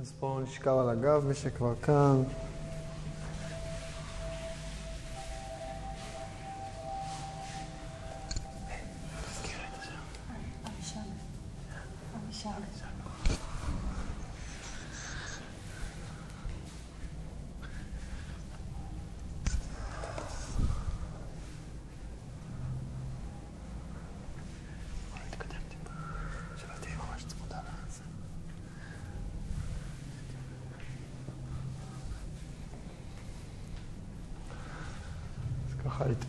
אז בואו נשכב על הגב, מי שכבר כאן.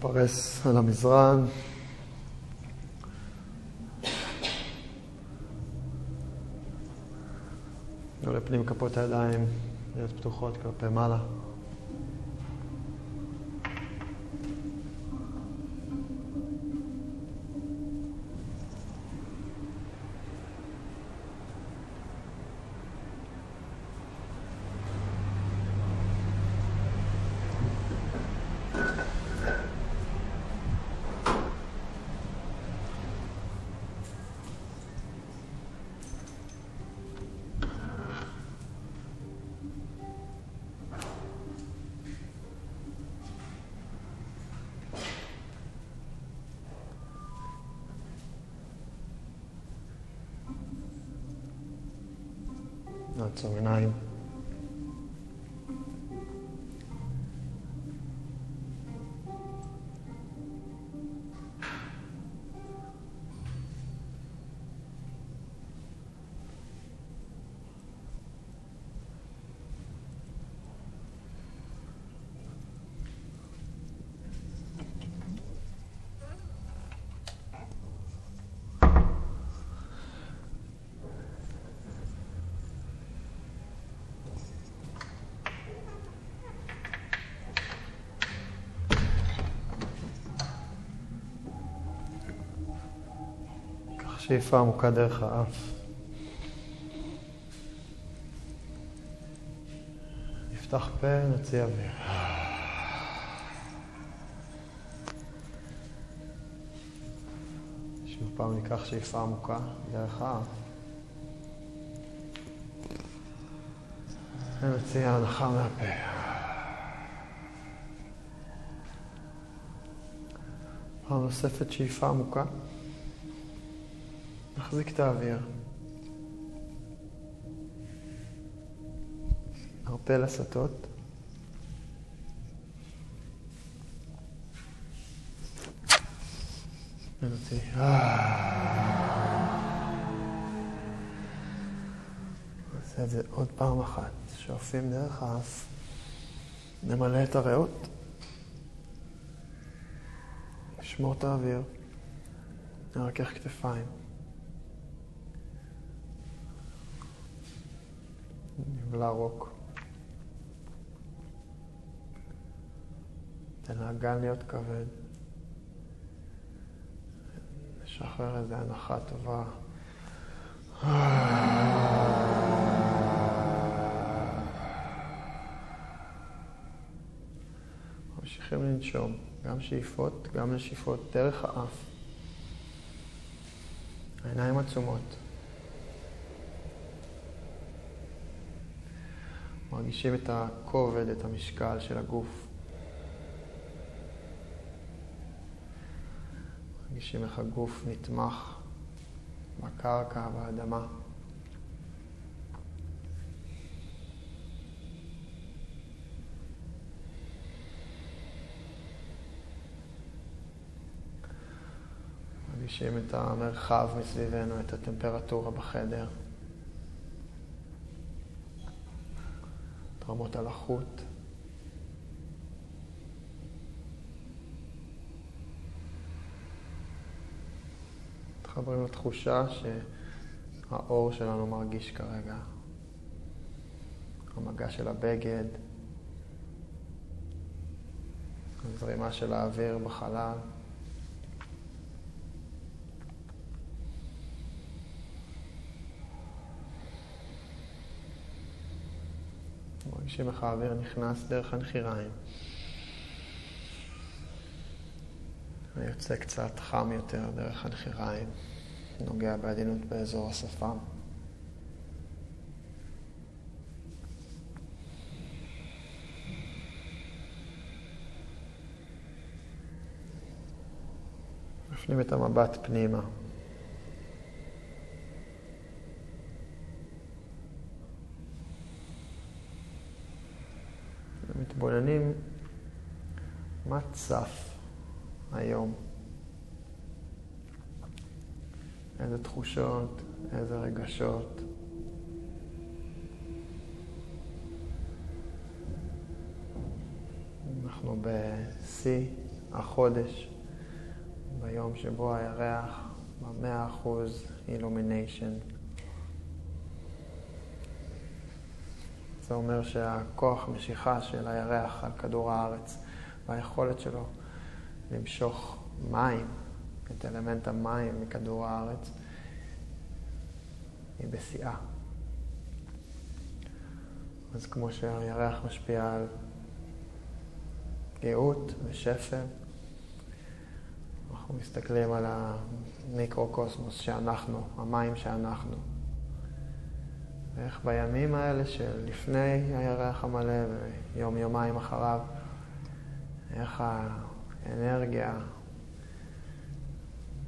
להתפרס על המזרן. לא לפנים כפות הידיים, להיות פתוחות כלפי מעלה. שאיפה עמוקה דרך האף. נפתח פה, נוציא אוויר. שוב פעם ניקח שאיפה עמוקה דרך האף. ונוציא הנחה מהפה. פעם נוספת שאיפה עמוקה. נחזיק את האוויר. לסטות. ונוציא. נעשה את זה עוד פעם אחת. שואפים דרך האף. נמלא את הריאות. נשמור את האוויר. נרכך כתפיים. נבלע רוק. תן לאגן להיות כבד. נשחרר איזה הנחה טובה. ממשיכים לנשום, גם שאיפות, גם נשיפות, דרך האף. העיניים עצומות. מרגישים את הכובד, את המשקל של הגוף. מרגישים איך הגוף נתמך בקרקע, באדמה. מרגישים את המרחב מסביבנו, את הטמפרטורה בחדר. רמות הלחות. מתחברים לתחושה שהאור שלנו מרגיש כרגע. המגע של הבגד, הזרימה של האוויר בחלל. מרגישים איך האוויר נכנס דרך הנחיריים. ויוצא קצת חם יותר דרך הנחיריים, נוגע בעדינות באזור השפם. מפנים את המבט פנימה. מתבוננים מה צף היום. איזה תחושות, איזה רגשות. אנחנו בשיא החודש, ביום שבו הירח במאה אחוז אילומיניישן. זה אומר שהכוח משיכה של הירח על כדור הארץ והיכולת שלו למשוך מים, את אלמנט המים מכדור הארץ, היא בשיאה. אז כמו שהירח משפיע על גאות ושפל, אנחנו מסתכלים על המיקרוקוסמוס שאנחנו, המים שאנחנו. ואיך בימים האלה של לפני הירח המלא ויום יומיים אחריו, איך האנרגיה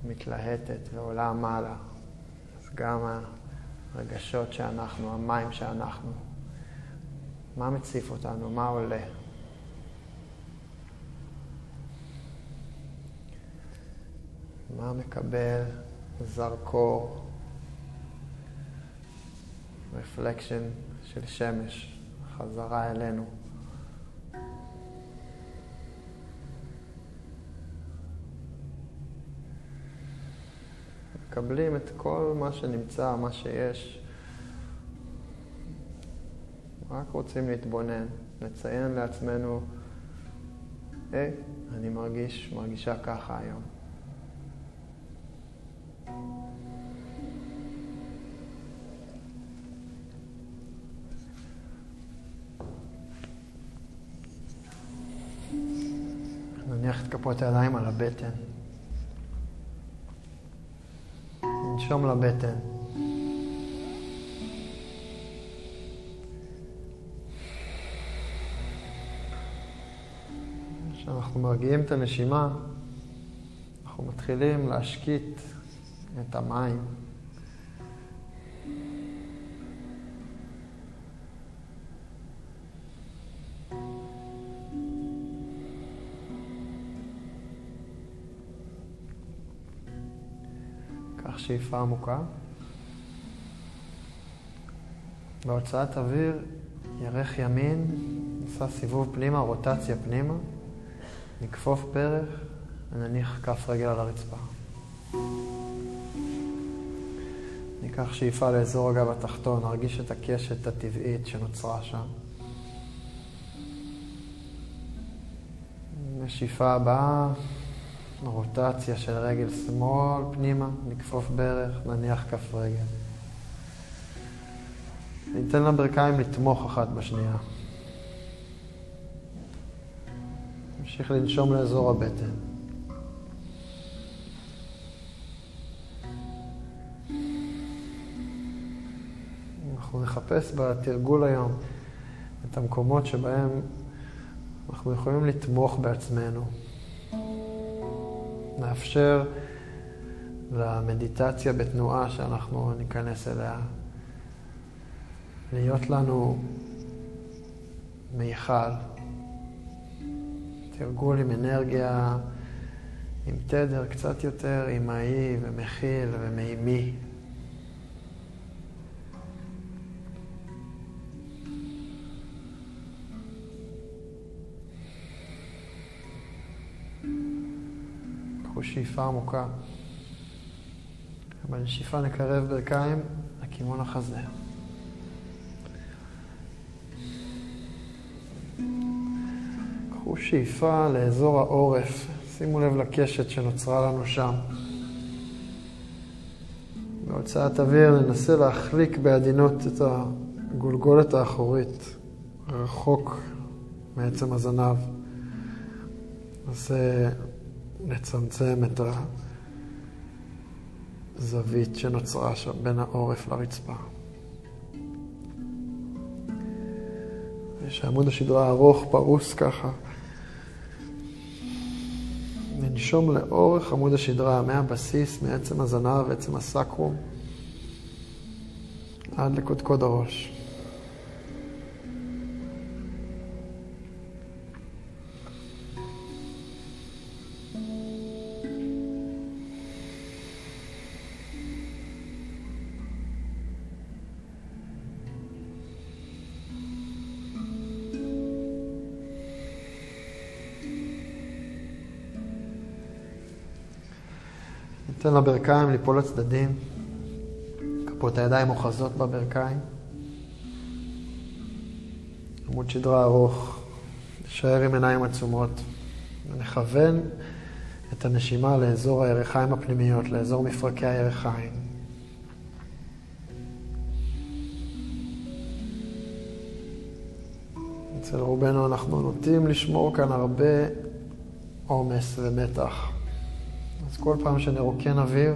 מתלהטת ועולה מעלה. אז גם הרגשות שאנחנו, המים שאנחנו, מה מציף אותנו, מה עולה. מה מקבל זרקור, רפלקשן של שמש חזרה אלינו. מקבלים את כל מה שנמצא, מה שיש. רק רוצים להתבונן, לציין לעצמנו, היי, אני מרגיש, מרגישה ככה היום. נניח את כפות הידיים על הבטן. ננשום לבטן. כשאנחנו מרגיעים את הנשימה, אנחנו מתחילים להשקיט את המים. שאיפה עמוקה. בהוצאת אוויר, ירך ימין, נעשה סיבוב פנימה, רוטציה פנימה, נכפוף פרח ונניח כף רגל על הרצפה. ניקח שאיפה לאזור הגב התחתון, נרגיש את הקשת הטבעית שנוצרה שם. בשאיפה הבאה, רוטציה של רגל שמאל פנימה, נכפוף ברך, נניח כף רגל. ניתן לברכיים לתמוך אחת בשנייה. נמשיך לנשום לאזור הבטן. אנחנו נחפש בתרגול היום את המקומות שבהם אנחנו יכולים לתמוך בעצמנו. נאפשר למדיטציה בתנועה שאנחנו ניכנס אליה להיות לנו מיכל, תרגול עם אנרגיה, עם תדר קצת יותר אמהי ומכיל ומימי. שאיפה עמוקה. בנשיפה נקרב ברכיים לכיוון החזה. קחו שאיפה לאזור העורף. שימו לב לקשת שנוצרה לנו שם. בהוצאת אוויר ננסה להחליק בעדינות את הגולגולת האחורית, רחוק מעצם הזנב. ננסה לצמצם את הזווית שנוצרה שם בין העורף לרצפה. יש עמוד השדרה ארוך, פרוס ככה. לנשום לאורך עמוד השדרה, מהבסיס, מעצם הזנב, עצם הסקרום, עד לקודקוד הראש. ניתן לברכיים ליפול לצדדים, כפות הידיים אוחזות בברכיים. עמוד שדרה ארוך, נשאר עם עיניים עצומות ונכוון את הנשימה לאזור הירכיים הפנימיות, לאזור מפרקי הירכיים. אצל רובנו אנחנו נוטים לשמור כאן הרבה עומס ומתח. אז כל פעם שנרוקן אוויר,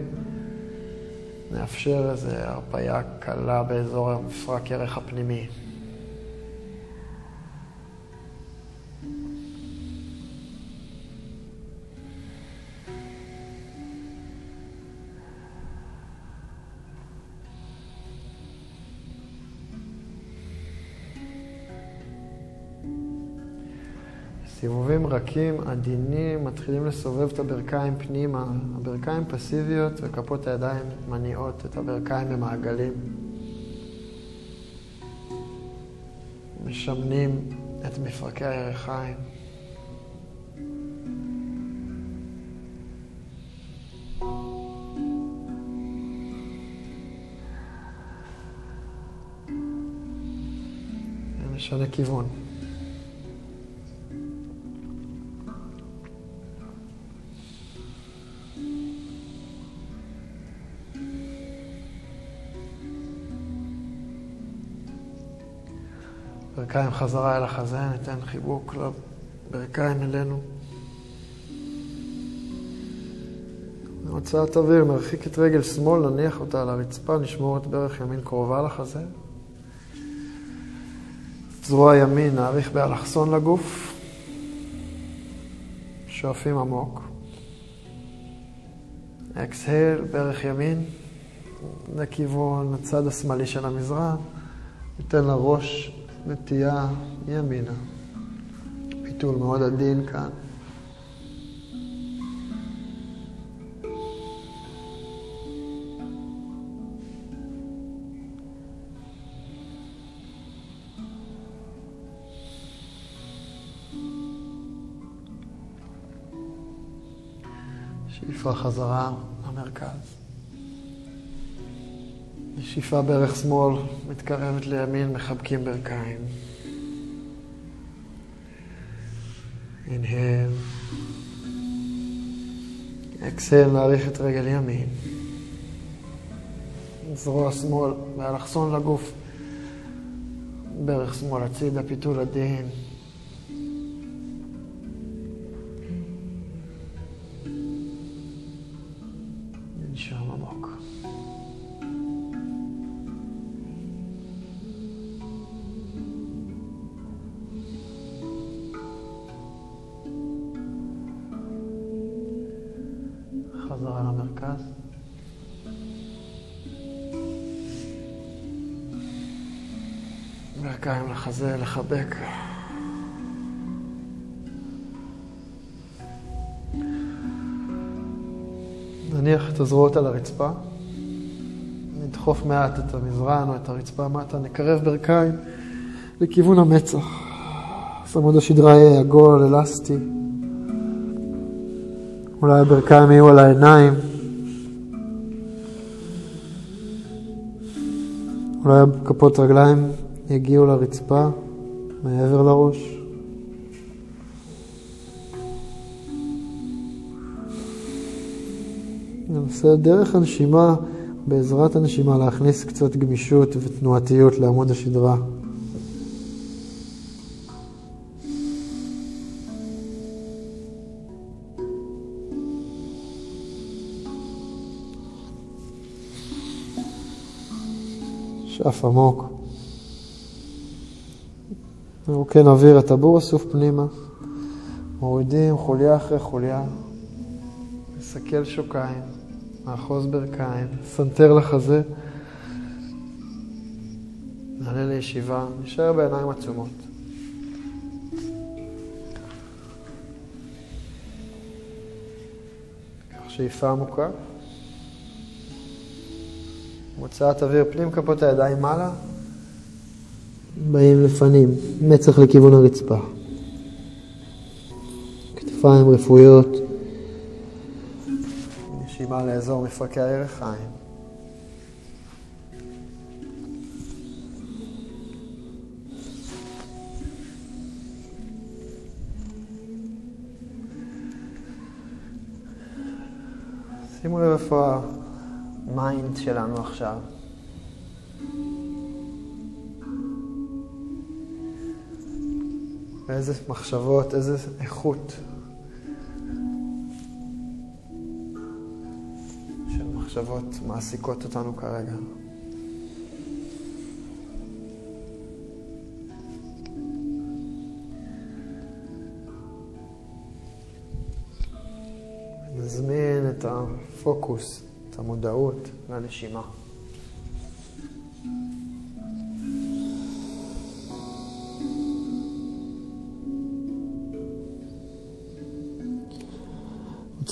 נאפשר איזו הרפייה קלה באזור המפרק ערך הפנימי. רכים, עדינים, מתחילים לסובב את הברכיים פנימה. הברכיים פסיביות וכפות הידיים מניעות את הברכיים במעגלים. משמנים את מפרקי הירכיים. משנה כיוון. ברכיים חזרה אל החזה, ניתן חיבוק לברכיים אלינו. הוצאת אוויר, נרחיק את רגל שמאל, נניח אותה על הרצפה, נשמור את ברך ימין קרובה לחזה. זרוע ימין, נאריך באלכסון לגוף. שואפים עמוק. אקסהל, ברך ימין, לכיוון הצד השמאלי של המזרן. ניתן לראש נטייה ימינה. פיתול מאוד עדין כאן. שאיפה חזרה למרכז. שאיפה בערך שמאל, מתקרבת לימין, מחבקים ברכיים. אינהל. אקסל, נאריך את רגל ימין. זרוע שמאל, באלכסון לגוף. ברך שמאל הצידה, פיתול עדין. לחזה, לחבק. נניח את הזרועות על הרצפה, נדחוף מעט את המזרן או את הרצפה מטה, נקרב ברכיים לכיוון המצח. עמוד השדרה יהיה עגול, אלסטי. אולי הברכיים יהיו על העיניים. אולי כפות רגליים יגיעו לרצפה מעבר לראש. ננסה דרך הנשימה, בעזרת הנשימה, להכניס קצת גמישות ותנועתיות לעמוד השדרה. שאף עמוק. מרוקן אוויר, הטבור אסוף פנימה. מורידים חוליה אחרי חוליה. נשכל שוקיים, נאחוז ברכיים, סנטר לחזה. נעלה לישיבה, נשאר בעיניים עצומות. שאיפה עמוקה. מוצאת אוויר פנים כפות הידיים מעלה. באים לפנים, מצח לכיוון הרצפה. כתפיים רפואיות. נשימה לאזור מפרקי הירכיים. שימו לב איפה ה mind שלנו עכשיו. ואיזה מחשבות, איזה איכות של מחשבות מעסיקות אותנו כרגע. נזמין את הפוקוס, את המודעות לנשימה.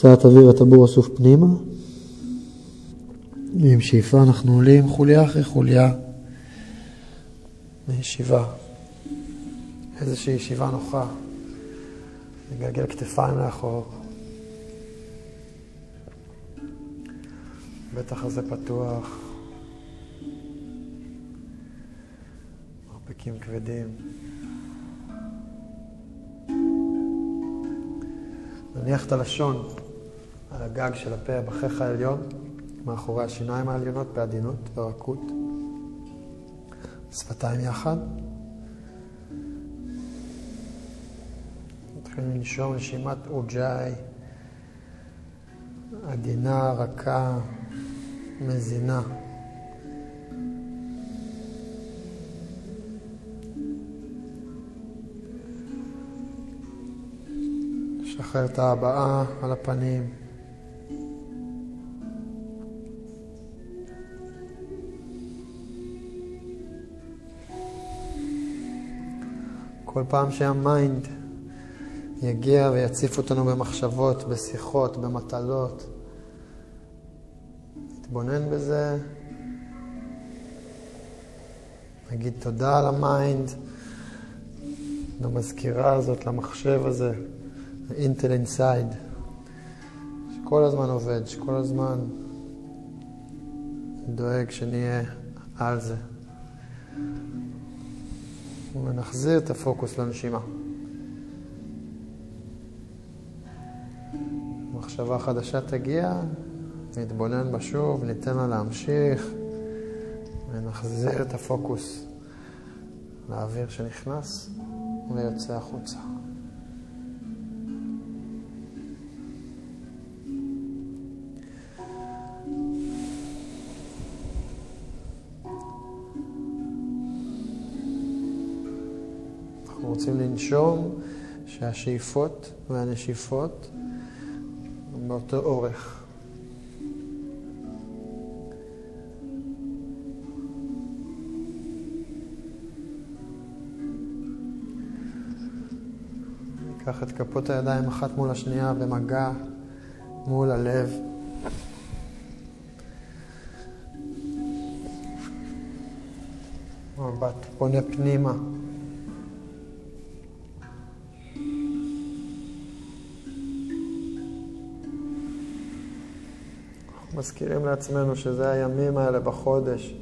הוצאת אוויר הטבור אסוף פנימה. עם שאיפה אנחנו עולים חוליה אחרי חוליה מישיבה. איזושהי ישיבה נוחה. נגלגל כתפיים לאחור. בטח הזה פתוח. מרפקים כבדים. נניח את הלשון על הגג של הפה, בחך העליון, מאחורי השיניים העליונות, בעדינות, ברכות. שפתיים יחד. מתחילים לנשום נשימת אוג'אי, עדינה, רכה, מזינה. שחרר את ההבעה על הפנים. כל פעם שה mind יגיע ויציף אותנו במחשבות, בשיחות, במטלות, נתבונן בזה, נגיד תודה על ה mind, למזכירה הזאת, למחשב הזה. Intel Inside, שכל הזמן עובד, שכל הזמן דואג שנהיה על זה. ונחזיר את הפוקוס לנשימה. מחשבה חדשה תגיע, נתבונן בה שוב, ניתן לה להמשיך, ונחזיר את הפוקוס לאוויר שנכנס ויוצא החוצה. לנשום שהשאיפות והנשיפות באותו אורך. ניקח את כפות הידיים אחת מול השנייה במגע מול הלב. מבט פונה פנימה. מזכירים לעצמנו שזה הימים האלה בחודש,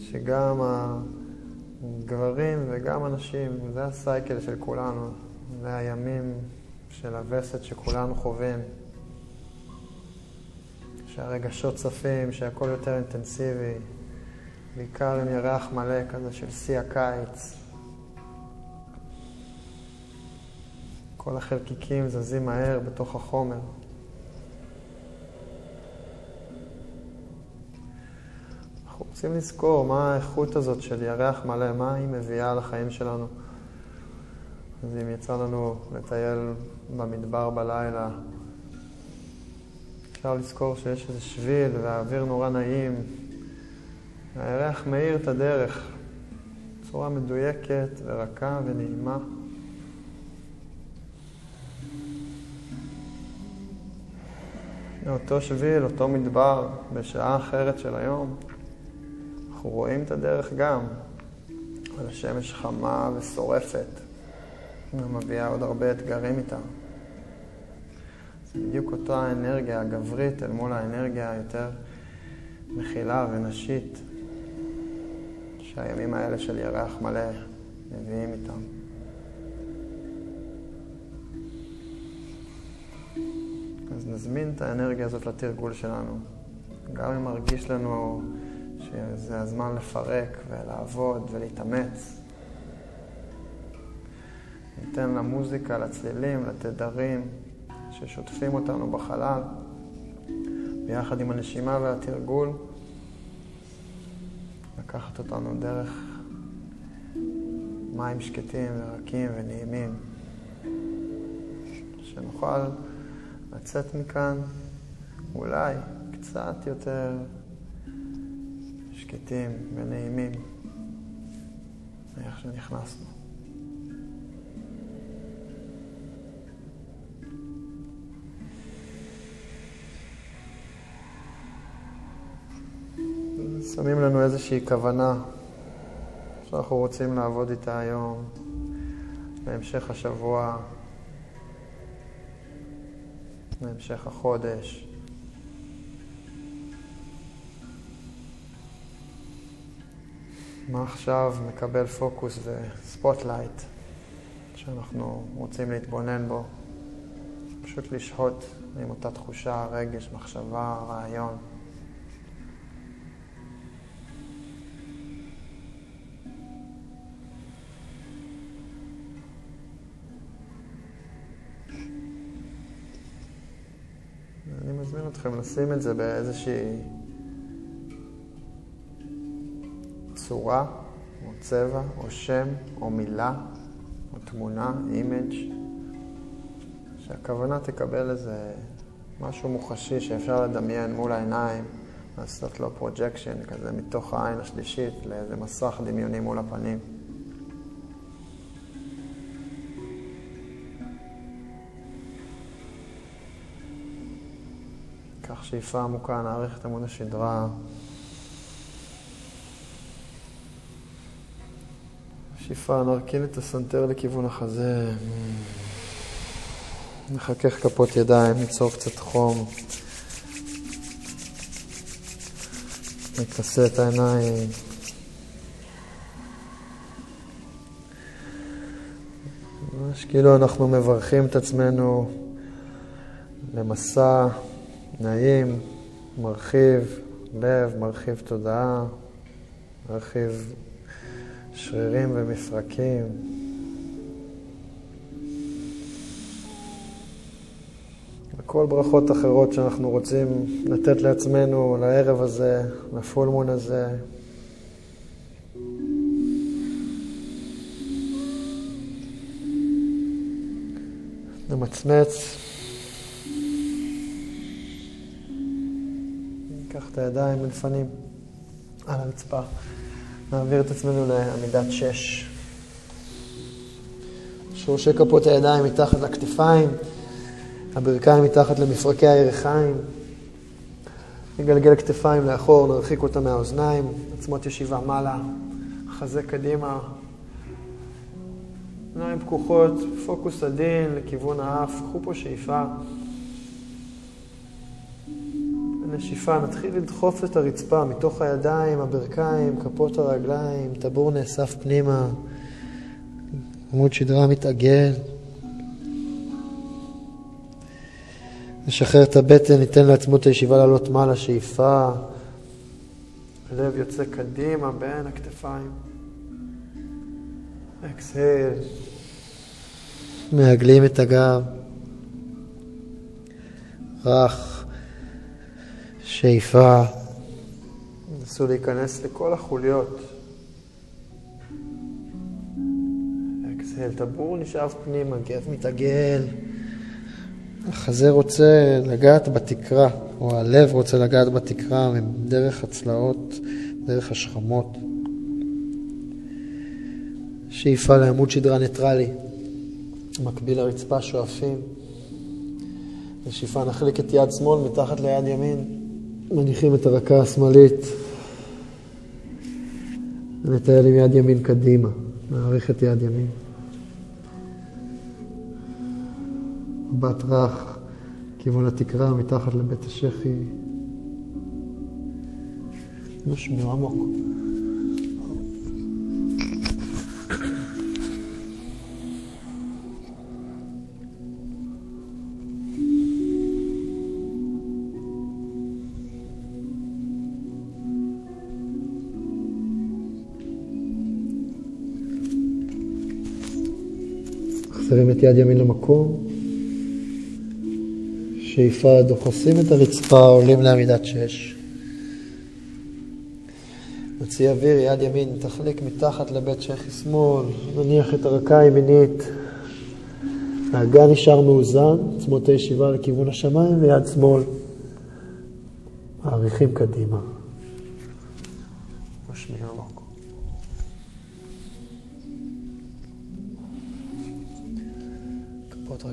שגם הגברים וגם הנשים, זה הסייקל של כולנו, זה הימים של הווסת שכולנו חווים, שהרגשות צפים, שהכל יותר אינטנסיבי, בעיקר עם ירח מלא כזה של שיא הקיץ. כל החלקיקים זזים מהר בתוך החומר. רוצים לזכור מה האיכות הזאת של ירח מלא, מה היא מביאה לחיים שלנו. אז אם יצא לנו לטייל במדבר בלילה, אפשר לזכור שיש איזה שביל והאוויר נורא נעים. הירח מאיר את הדרך בצורה מדויקת ורכה ונעימה. אותו שביל, אותו מדבר, בשעה אחרת של היום, אנחנו רואים את הדרך גם, אבל השמש חמה ושורפת, ומביאה עוד הרבה אתגרים איתה. זה בדיוק אותה אנרגיה הגברית אל מול האנרגיה היותר מכילה ונשית שהימים האלה של ירח מלא מביאים איתם. אז נזמין את האנרגיה הזאת לתרגול שלנו. גם אם מרגיש לנו שזה הזמן לפרק ולעבוד ולהתאמץ. ניתן למוזיקה, לצלילים, לתדרים ששוטפים אותנו בחלל, ביחד עם הנשימה והתרגול, לקחת אותנו דרך מים שקטים ורקים ונעימים, שנוכל לצאת מכאן אולי קצת יותר שקטים ונעימים מאיך שנכנסנו. שמים לנו איזושהי כוונה שאנחנו רוצים לעבוד איתה היום, בהמשך השבוע, בהמשך החודש. מה עכשיו מקבל פוקוס ו spotlight שאנחנו רוצים להתבונן בו? פשוט לשהות עם אותה תחושה, רגש, מחשבה, רעיון. אני מזמין אתכם לשים את זה באיזושהי צורה, או צבע, או שם, או מילה, או תמונה, image, שהכוונה תקבל איזה משהו מוחשי שאפשר לדמיין מול העיניים, לעשות לו projection כזה מתוך העין השלישית לאיזה מסך דמיוני מול הפנים. קח שאיפה עמוקה, נעריך את עמוד השדרה. שאיפה, נרכין את הסנטר לכיוון החזה. נחכך כפות ידיים, ניצור קצת חום. נכסה את העיניים. ממש כאילו אנחנו מברכים את עצמנו למסע נעים, מרחיב לב, מרחיב תודעה, מרחיב שרירים ומפרקים. וכל ברכות אחרות שאנחנו רוצים לתת לעצמנו לערב הזה, לפולמון הזה. נמצמץ. ניקח את הידיים מלפנים על הרצפה. נעביר את עצמנו לעמידת שש. שורשי כפות הידיים מתחת לכתפיים, הברכיים מתחת למפרקי הירכיים. נגלגל כתפיים לאחור, נרחיק אותם מהאוזניים, עצמות ישיבה מעלה, חזה קדימה. עיניים פקוחות, פוקוס עדין לכיוון האף, קחו פה שאיפה. נשיפה, נתחיל לדחוף את הרצפה מתוך הידיים, הברכיים, כפות הרגליים, טבור נאסף פנימה, עמוד שדרה מתעגל. נשחרר את הבטן, ניתן לעצמות הישיבה לעלות מעלה, שאיפה. הלב יוצא קדימה בין הכתפיים. אקסהל. מעגלים את הגב. רך. שאיפה, נסו להיכנס לכל החוליות. אקסהל, טבור נשאב פנימה, גב מתעגל. החזה רוצה לגעת בתקרה, או הלב רוצה לגעת בתקרה דרך הצלעות, דרך השכמות. שאיפה לעמוד שדרה ניטרלי, מקביל לרצפה שואפים. בשאיפה נחליק את יד שמאל מתחת ליד ימין, מניחים את הרקה השמאלית, ונטייל עם יד ימין קדימה, נעריך את יד ימין. מבט רך, כיוון התקרה, מתחת לבית השחי. נושמים עמוק. מחזירים את יד ימין למקום. שאיפה, דוחסים את הרצפה, עולים לעמידת שש. נוציא אוויר, יד ימין, תחליק מתחת לבית שחי שמאל, נניח את הרקה הימינית. האגן נשאר מאוזן, עצמות הישיבה לכיוון השמיים ויד שמאל. מעריכים קדימה.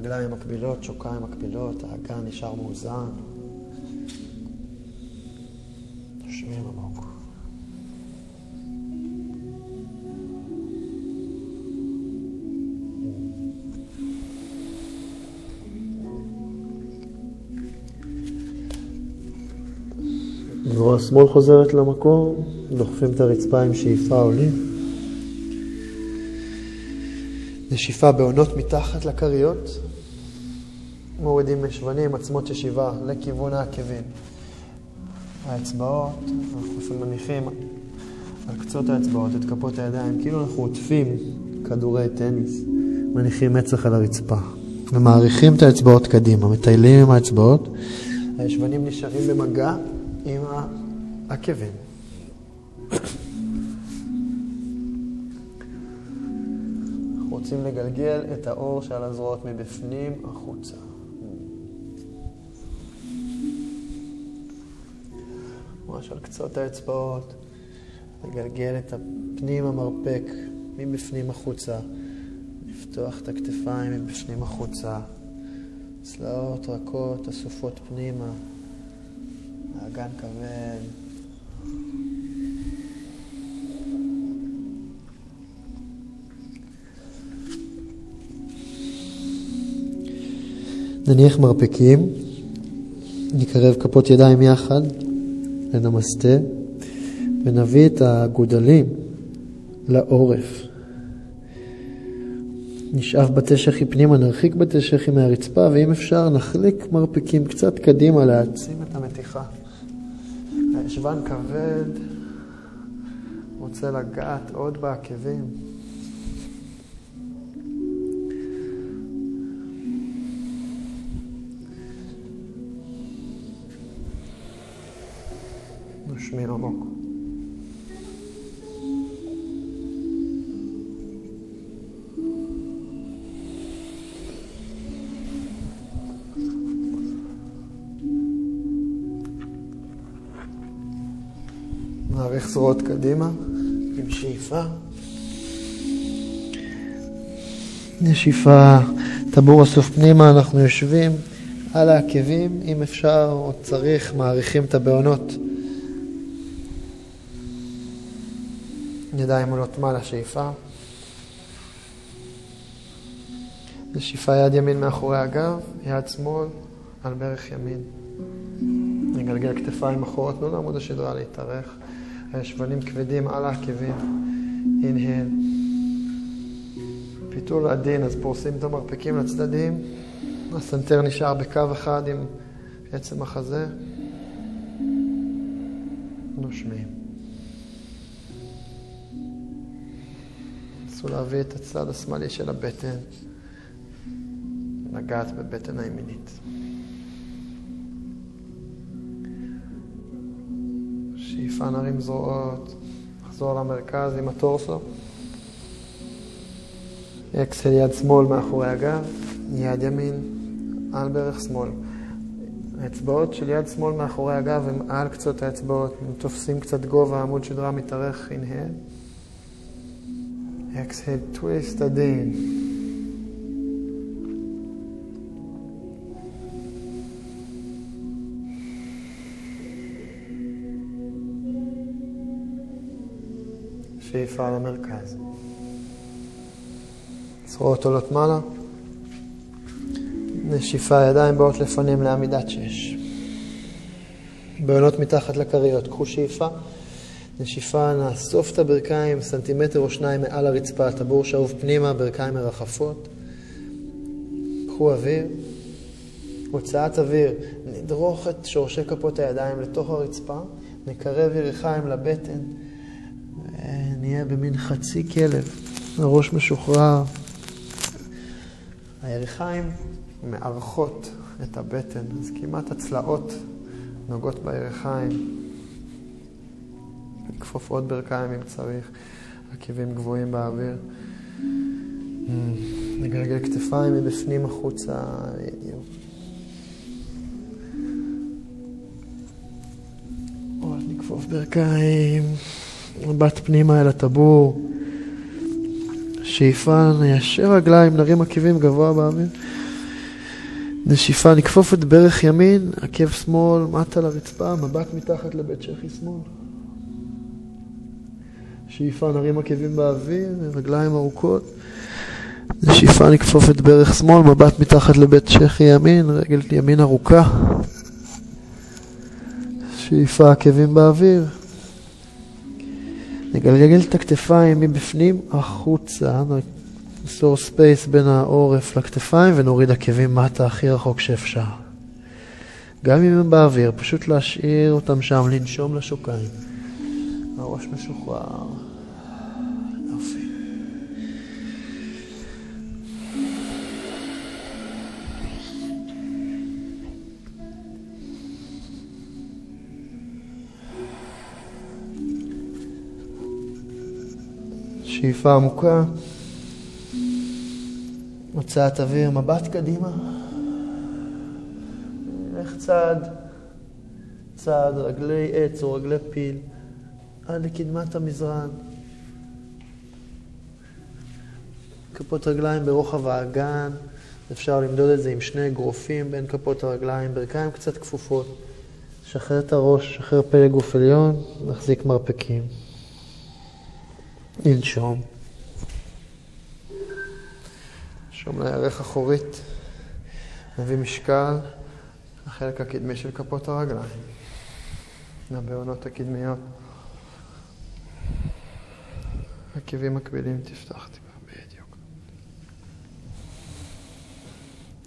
רגליים מקבילות, שוקיים מקבילות, האגן נשאר מאוזן. נושמים עמוק. זרוע שמאל חוזרת למקום, דוחפים את הרצפה עם שאיפה עולים. נשיפה בעונות מתחת לכריות, מורידים משבנים, עצמות ישיבה לכיוון העקבים. האצבעות, אנחנו מניחים על קצות האצבעות את כפות הידיים, כאילו אנחנו עוטפים כדורי טניס, מניחים מצח על הרצפה. ומעריכים את האצבעות קדימה, מטיילים עם האצבעות, הישבנים נשארים במגע עם העקבים. רוצים לגלגל את האור שעל הזרועות מבפנים החוצה. ממש על קצות האצבעות, לגלגל את הפנים המרפק מבפנים החוצה, לפתוח את הכתפיים מבפנים החוצה, צלעות רכות אסופות פנימה, האגן כבד. נניח מרפקים, נקרב כפות ידיים יחד לנמסטה, ונביא את הגודלים לעורף. נשאף בתי שחי פנימה, נרחיק בתי שחי מהרצפה, ואם אפשר נחליק מרפקים קצת קדימה להעצים את המתיחה. הישבן כבד, רוצה לגעת עוד בעקבים. נושמים עמוק. נעריך זרועות קדימה עם שאיפה. נשיפה, טבור אסוף פנימה, אנחנו יושבים על העקבים, אם אפשר או צריך, מעריכים את הבעונות. ידיים עולות מעלה, שאיפה. נשיפה יד ימין מאחורי הגב, יד שמאל על ברך ימין. נגלגל כתפיים אחורה, תנו לעמוד השדרה להתארך. הישבנים כבדים על העקבים. אינהל. פיתול עדין, אז פורסים את המרפקים לצדדים. הסנטר נשאר בקו אחד עם עצם החזה. נושמים. נסו להביא את הצד השמאלי של הבטן, לגעת בבטן הימינית. שאיפה נרים זרועות, נחזור למרכז עם הטורסו. אקסל יד שמאל מאחורי הגב, יד ימין על ברך שמאל. האצבעות של יד שמאל מאחורי הגב הם על קצות האצבעות, הם תופסים קצת גובה, עמוד שדרה מתארך, inhale. Exhale, twist הדין. שאיפה למרכז. זרועות עולות מעלה. נשיפה, ידיים באות לפנים לעמידת שש. בעונות מתחת לכריות, קחו שאיפה. נשיפה, נאסוף את הברכיים סנטימטר או שניים מעל הרצפה, טבור שאוב פנימה, ברכיים מרחפות. קחו אוויר. הוצאת אוויר, נדרוך את שורשי כפות הידיים לתוך הרצפה, נקרב ירכיים לבטן, ונהיה במין חצי כלב, הראש משוחרר. הירכיים מארחות את הבטן, אז כמעט הצלעות נוגעות בירכיים. עוד ברכיים אם צריך, עקבים גבוהים באוויר. נגלגל כתפיים מבפנים החוצה, בדיוק. עוד נכפוף ברכיים, מבט פנימה אל הטבור. שאיפה, ניישר רגליים, נרים עקבים גבוה באוויר. נשיפה, נכפוף את ברך ימין, עקב שמאל, מטה לרצפה, מבט מתחת לבית שכי שמאל. שאיפה, נרים עקבים באוויר, רגליים ארוכות. נשיפה, נכפוף את ברך שמאל, מבט מתחת לבית שכי ימין, רגל ימין ארוכה. שאיפה, עקבים באוויר. נגלגל את הכתפיים מבפנים החוצה, ניצור space בין העורף לכתפיים ונוריד עקבים מטה הכי רחוק שאפשר. גם אם הם באוויר, פשוט להשאיר אותם שם, לנשום לשוקיים. הראש משוחרר. שאיפה עמוקה. הוצאת אוויר, מבט קדימה. נלך צעד, צעד, רגלי עץ או רגלי פיל, עד לקדמת המזרן. כפות רגליים ברוחב האגן, אפשר למדוד את זה עם שני אגרופים בין כפות הרגליים, ברכיים קצת כפופות. שחרר את הראש, שחרר פלג גוף עליון, נחזיק מרפקים. לנשום. נשום לירך אחורית, נביא משקל לחלק הקדמי של כפות הרגליים, לבעונות הקדמיות. עקבים מקבילים תפתח טיפה, בדיוק.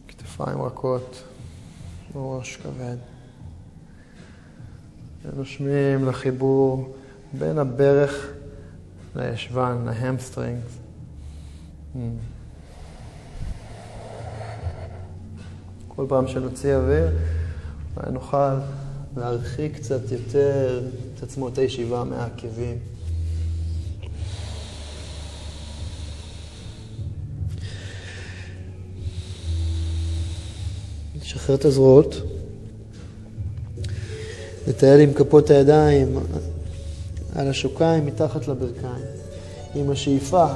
כתפיים רכות, ראש כבד. ונושמים לחיבור בין הברך לישבן, להמסטרינגס. Mm. כל פעם שנוציא אוויר, אולי נוכל להרחיק קצת יותר את עצמות הישיבה מהעקבים. נשחרר את הזרועות, נטייל עם כפות הידיים על השוקיים מתחת לברכיים. עם השאיפה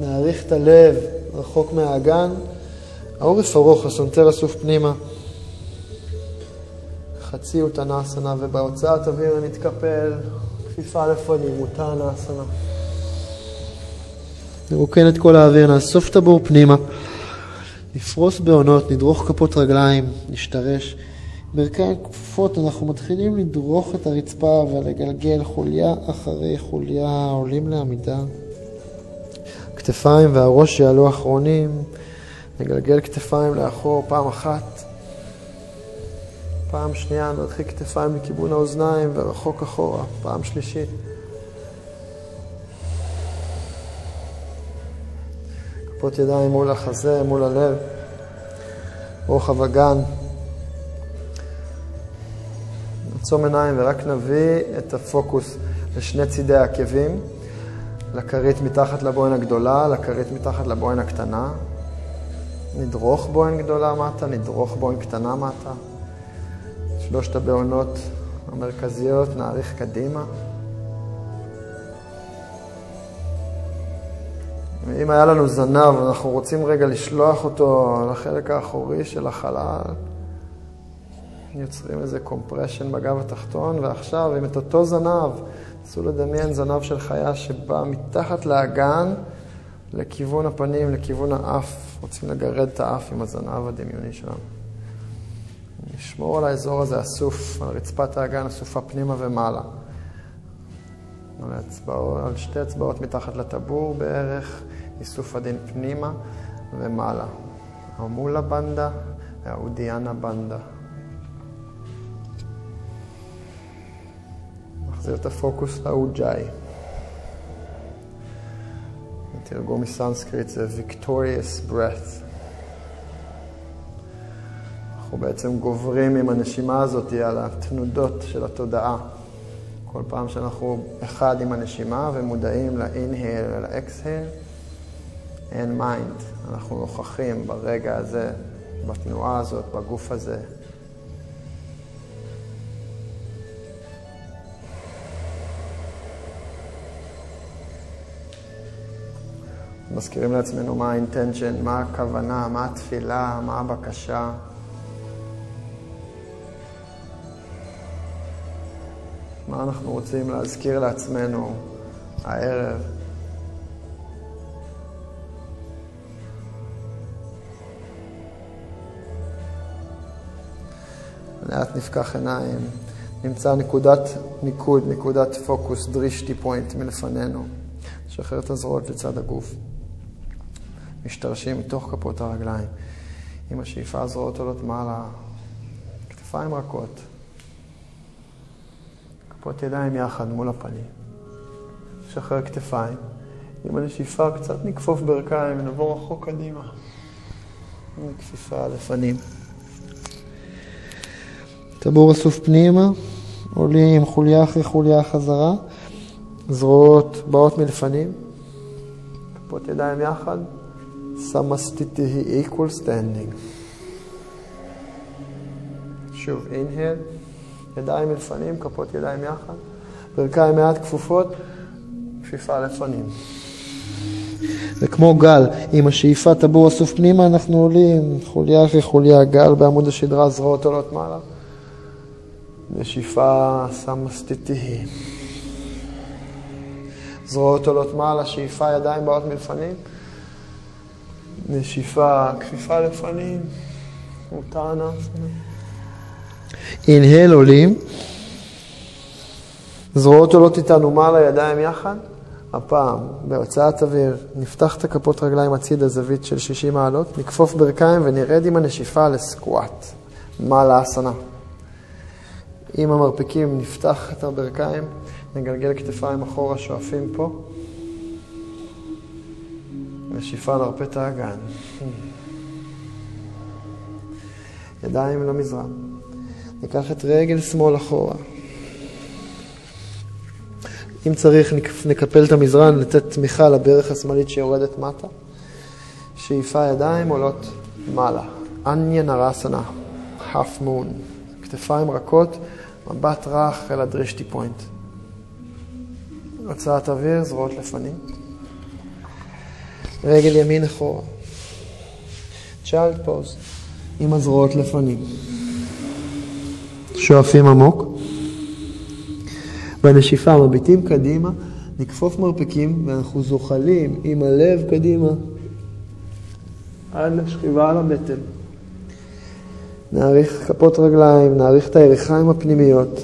נעריך את הלב רחוק מהאגן, העורף ארוך, הסנטר אסוף פנימה. חצי אוטנסנה, ובהוצאת אוויר נתקפל, כפיפה לפנים, אוטנסנה. נרוקן את כל האוויר, נאסוף את הבור פנימה, נפרוס בעונות, נדרוך כפות רגליים, נשתרש. ברכיים כפופות אנחנו מתחילים לדרוך את הרצפה ולגלגל חוליה אחרי חוליה, עולים לעמידה. כתפיים והראש יעלו אחרונים, נגלגל כתפיים לאחור פעם אחת. פעם שנייה נרחיק כתפיים לכיוון האוזניים ורחוק אחורה, פעם שלישית. כפות ידיים מול החזה, מול הלב, רוחב הגן. נעצום עיניים ורק נביא את הפוקוס לשני צידי העקבים, לכרית מתחת לבוהן הגדולה, לכרית מתחת לבוהן הקטנה. נדרוך בוהן גדולה מטה, נדרוך בוהן קטנה מטה. שלושת הבעונות המרכזיות נאריך קדימה. אם היה לנו זנב, אנחנו רוצים רגע לשלוח אותו לחלק האחורי של החלל, יוצרים איזה קומפרשן בגב התחתון, ועכשיו עם את אותו זנב, נסו לדמיין זנב של חיה שבא מתחת לאגן לכיוון הפנים, לכיוון האף. רוצים לגרד את האף עם הזנב הדמיוני שלנו. נשמור על האזור הזה אסוף, על רצפת האגן אסופה פנימה ומעלה. על, האצבעות, על שתי אצבעות מתחת לטבור בערך, איסוף עדין פנימה ומעלה. המולה בנדה והאודיאנה בנדה. נחזיר את הפוקוס לאוג'אי. תרגום מסנסקריט זה Victorious Breath. אנחנו בעצם גוברים עם הנשימה הזאת על התנודות של התודעה. כל פעם שאנחנו אחד עם הנשימה ומודעים ל-inhale ול-exhale, אין mind. אנחנו נוכחים ברגע הזה, בתנועה הזאת, בגוף הזה. מזכירים לעצמנו מה ה intention, מה הכוונה, מה התפילה, מה הבקשה. מה אנחנו רוצים להזכיר לעצמנו הערב. לאט נפקח עיניים, נמצא נקודת מיקוד, נקודת פוקוס, דרישטי פוינט מלפנינו. נשחרר את הזרועות לצד הגוף. משתרשים מתוך כפות הרגליים. עם השאיפה הזרועות עולות מעלה, כתפיים רכות. כפות ידיים יחד מול הפנים. נשחרר כתפיים. עם הנשיפה קצת נכפוף ברכיים, נעבור רחוק קדימה. כפיפה לפנים. טבור אסוף פנימה, עולים חוליה אחרי חוליה חזרה, זרועות באות מלפנים, כפות ידיים יחד, היא equal standing. שוב, inhale, ידיים מלפנים, כפות ידיים יחד, ברכיים מעט כפופות, כפיפה לפנים. וכמו גל, עם השאיפה טבור אסוף פנימה, אנחנו עולים חוליה אחרי חוליה, גל בעמוד השדרה, זרועות עולות מעלה. נשיפה סמסטיטי. זרועות עולות מעלה, שאיפה ידיים באות מלפנים. נשיפה, כפיפה לפנים, מותנה. אינהל עולים. זרועות עולות איתנו מעלה, ידיים יחד. הפעם, בהוצאת אוויר, נפתח את הכפות רגליים הצידה זווית של 60 מעלות, נכפוף ברכיים ונרד עם הנשיפה לסקואט, מעלה אסנה. עם המרפקים נפתח את הברכיים, נגלגל כתפיים אחורה, שואפים פה. נרפה את האגן. ידיים למזרם. ניקח את רגל שמאל אחורה. אם צריך, נקפל את המזרן, לתת תמיכה לברך השמאלית שיורדת מטה. שאיפה ידיים עולות מעלה. אניה נרסנה, half moon. כתפיים רכות, מבט רך אל הדרישטי פוינט. הוצאת אוויר, זרועות לפנים. רגל ימין אחורה. צ'יילד פוז, עם הזרועות לפנים. שואפים עמוק. בנשיפה מביטים קדימה, נכפוף מרפקים ואנחנו זוחלים עם הלב קדימה עד לשכיבה על הבטן. נאריך כפות רגליים, נאריך את הירכיים הפנימיות,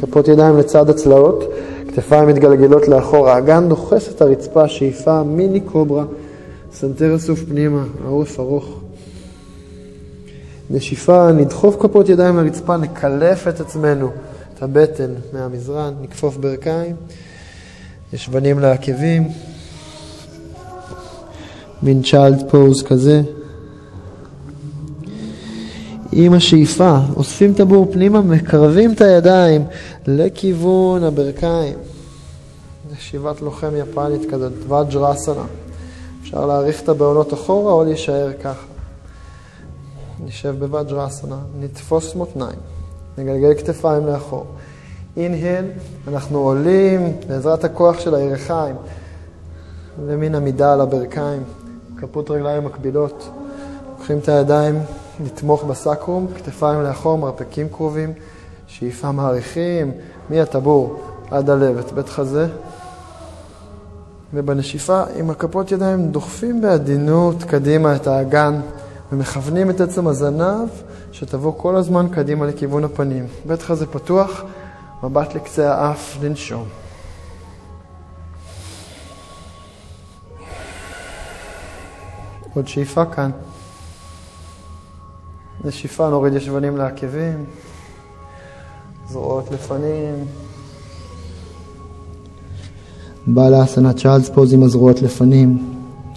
כפות ידיים לצד הצלעות, כתפיים מתגלגלות לאחור, האגן דוחס את הרצפה, שאיפה מיני קוברה, סנטר אסוף פנימה, העורף ארוך. נשיפה, נדחוף כפות ידיים לרצפה, נקלף את עצמנו, את הבטן מהמזרן, נכפוף ברכיים, ישבנים לעקבים, מין צ'יילד פוז כזה. עם השאיפה, אוספים את הבור פנימה, מקרבים את הידיים לכיוון הברכיים. ישיבת לוחם יפנית כזאת, ואג'רסנה. אפשר להאריך את הבעונות אחורה או להישאר ככה. נשב בוואג'רסנה, נתפוס מותניים, נגלגל כתפיים לאחור. אינהל, אנחנו עולים בעזרת הכוח של הירכיים למין עמידה על הברכיים, כפות רגליים מקבילות. לוקחים את הידיים לתמוך בסקרום, כתפיים לאחור, מרפקים קרובים, שאיפה מעריכים, מהטבור עד הלב, בית חזה. ובנשיפה עם הכפות ידיים דוחפים בעדינות קדימה את האגן ומכוונים את עצם הזנב שתבוא כל הזמן קדימה לכיוון הפנים. בית חזה פתוח, מבט לקצה האף, לנשום. עוד שאיפה כאן. נשיפה, נוריד ישבנים לעקבים, זרועות לפנים. בעל האסנת צ'אלס פוז עם הזרועות לפנים.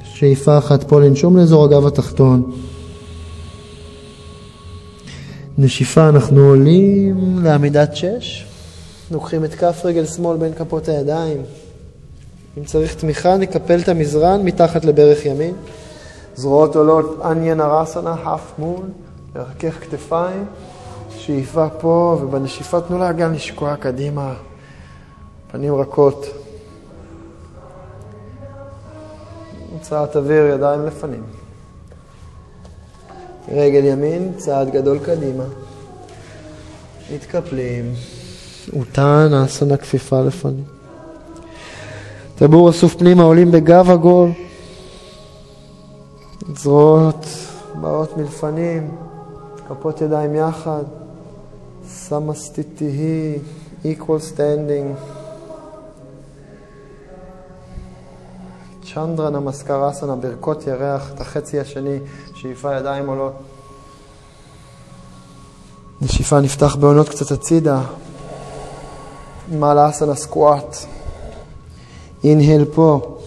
שאיפה אחת פה לנשום לאזור הגב התחתון. נשיפה, אנחנו עולים לעמידת שש. לוקחים את כף רגל שמאל בין כפות הידיים. אם צריך תמיכה, נקפל את המזרן מתחת לברך ימין. זרועות עולות אניה נרסנה, half moon, לרכך כתפיים, שאיפה פה, ובנשיפה תנו לאגן לשקוע קדימה, פנים רכות. הוצאת אוויר, ידיים לפנים. רגל ימין, צעד גדול קדימה. מתקפלים. אותן, אסנה כפיפה לפנים. טבור אסוף פנימה, עולים בגב עגול. זרועות באות מלפנים, כפות ידיים יחד. סמסטיטי, equal standing. צ'נדרה נמסקרסנה, ברכות ירח, את החצי השני, שאיפה ידיים עולות. נשיפה נפתח בעונות קצת הצידה. מעלה אסנה סקואט. אינהל פה.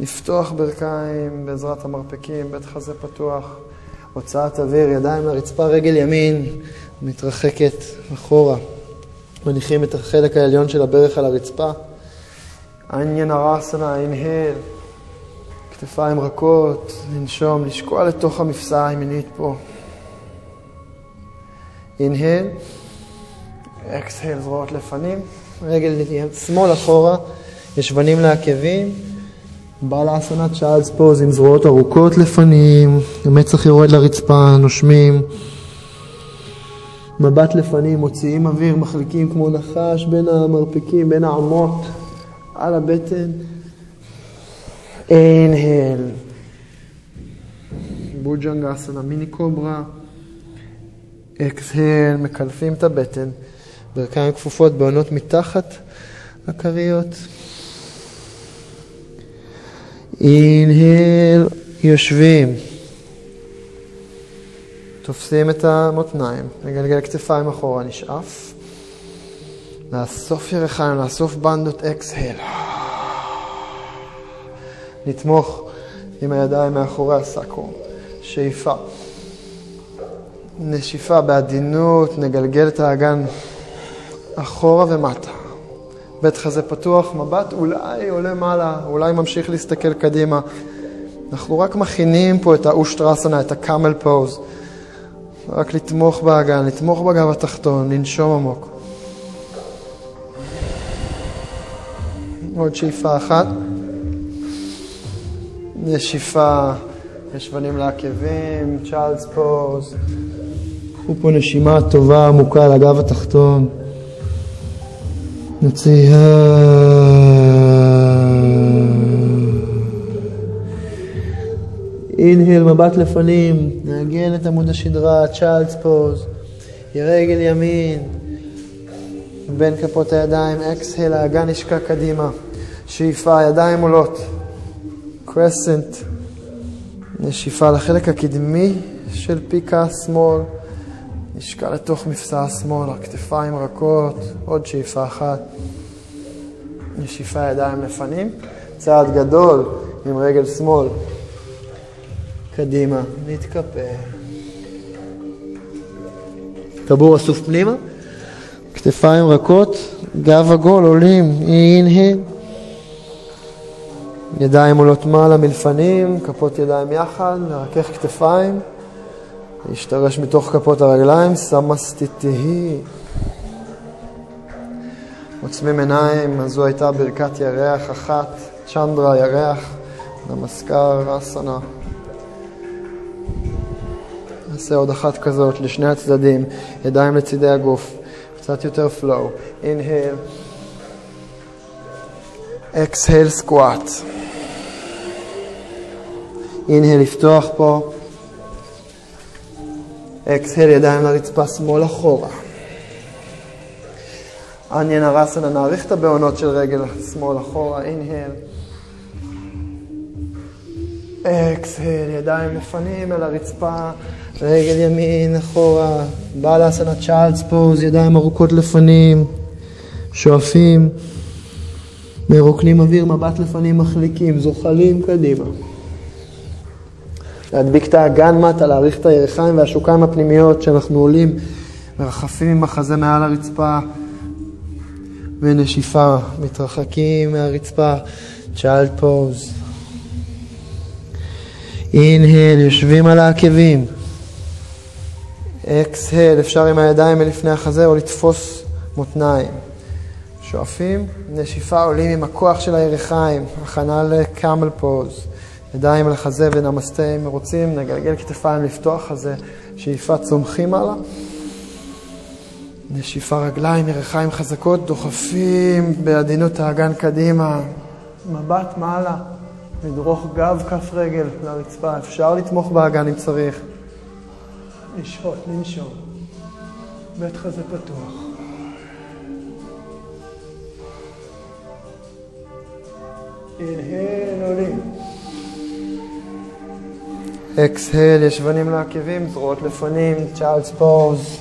לפתוח ברכיים בעזרת המרפקים, בית חזה פתוח. הוצאת אוויר, ידיים לרצפה, רגל ימין מתרחקת אחורה. מניחים את החלק העליון של הברך על הרצפה. עניין הרסנה, אינהל. כתפיים רכות, לנשום, לשקוע לתוך המפסעה הימינית פה. אינהל, אקסהל, זרועות לפנים, רגל שמאל אחורה, ישבנים לעקבים, בעל האסנת צ'אלס פוז עם זרועות ארוכות לפנים, המצח יורד לרצפה, נושמים. מבט לפנים, מוציאים אוויר, מחליקים כמו נחש בין המרפקים, בין האמות, על הבטן. אינהל. בוג'נג אסנה, מיני קוברה. אקסהל, מקלפים את הבטן. ברכיים כפופות בעונות מתחת לכריות. אינהל, יושבים. תופסים את המותניים, נגלגל כתפיים אחורה, נשאף. לאסוף ירחיים, לאסוף בנדות אקסהל. נתמוך עם הידיים מאחורי הסקרום. שאיפה. נשיפה בעדינות, נגלגל את האגן אחורה ומטה. בית חזה פתוח, מבט אולי עולה מעלה, אולי ממשיך להסתכל קדימה. אנחנו רק מכינים פה את האושטרסנה, את הקאמל פוז. רק לתמוך באגן, לתמוך בגב התחתון, לנשום עמוק. עוד שאיפה אחת. נשיפה, ישבנים לעקבים, צ'ארלס פוז. קחו פה נשימה טובה, עמוקה לגב התחתון. נוציא... אינהל, מבט לפנים, נעגן את עמוד השדרה, צ'אלדס פוז, רגל ימין, בין כפות הידיים, אקסהל, האגן נשקע קדימה, שאיפה, ידיים עולות, קרסנט, נשיפה לחלק הקדמי של פיקה שמאל, נשקע לתוך מפסע השמאל, הכתפיים רכות, עוד שאיפה אחת, נשיפה ידיים לפנים, צעד גדול עם רגל שמאל, קדימה, נתקפל. טבור אסוף פנימה, כתפיים רכות, גב עגול, עולים, אינהל. ידיים עולות מעלה מלפנים, כפות ידיים יחד, מרכך כתפיים, להשתרש מתוך כפות הרגליים, סמסטיטי. עוצמים עיניים, אז זו הייתה ברכת ירח אחת, צ'נדרה ירח, נמסקר אסנה. נעשה עוד אחת כזאת לשני הצדדים, ידיים לצידי הגוף, קצת יותר flow. inhale, exhale squat. inhale לפתוח פה, exhale ידיים לרצפה שמאל אחורה. עניין הרסנה, נאריך את הבעונות של רגל שמאל אחורה, inhale. exhale, ידיים לפנים אל הרצפה, רגל ימין אחורה, בלאסנה צ'אלדס פוז, ידיים ארוכות לפנים, שואפים, מרוקנים אוויר, מבט לפנים מחליקים, זוחלים קדימה. להדביק את האגן מטה, להאריך את הירכיים והשוקיים הפנימיות שאנחנו עולים, מרחפים עם החזה מעל הרצפה, ונשיפה, מתרחקים מהרצפה, צ'יילד פוז. אינהל, יושבים על העקבים. אקסהל, אפשר עם הידיים מלפני החזה או לתפוס מותניים. שואפים, נשיפה עולים עם הכוח של הירכיים, הכנה לקאמל פוז. ידיים על החזה ונמסטה אם רוצים, נגלגל כתפיים לפתוח חזה, שאיפה צומחים הלאה. נשיפה רגליים, ירכיים חזקות, דוחפים בעדינות האגן קדימה, מבט מעלה, לדרוך גב כף רגל לרצפה, אפשר לתמוך באגן אם צריך. לשהות, לנשום. בית חזה פתוח. אינהל, עולים. אקסהל, ישבנים לעקבים, זרועות לפנים, צ'ארלס פוז.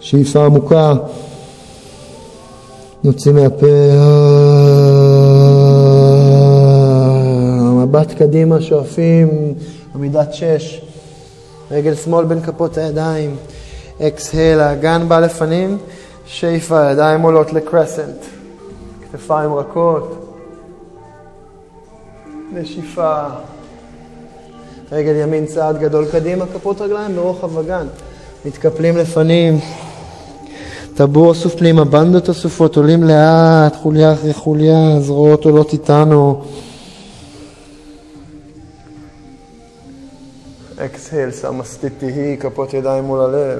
שאיפה עמוקה. נוציא מהפה. מבט קדימה, שואפים, עמידת שש. רגל שמאל בין כפות הידיים. אקסהל, האגן בא לפנים. שאיפה, ידיים עולות לקרסנט. כתפיים רכות. נשיפה. רגל ימין צעד גדול קדימה, כפות רגליים ברוחב אגן. מתקפלים לפנים. טבור אסוף פנימה, בנדות אסופות, עולים לאט, חוליה אחרי חוליה, זרועות עולות איתנו. אקסהל, סמסטיטי, כפות ידיים מול הלב.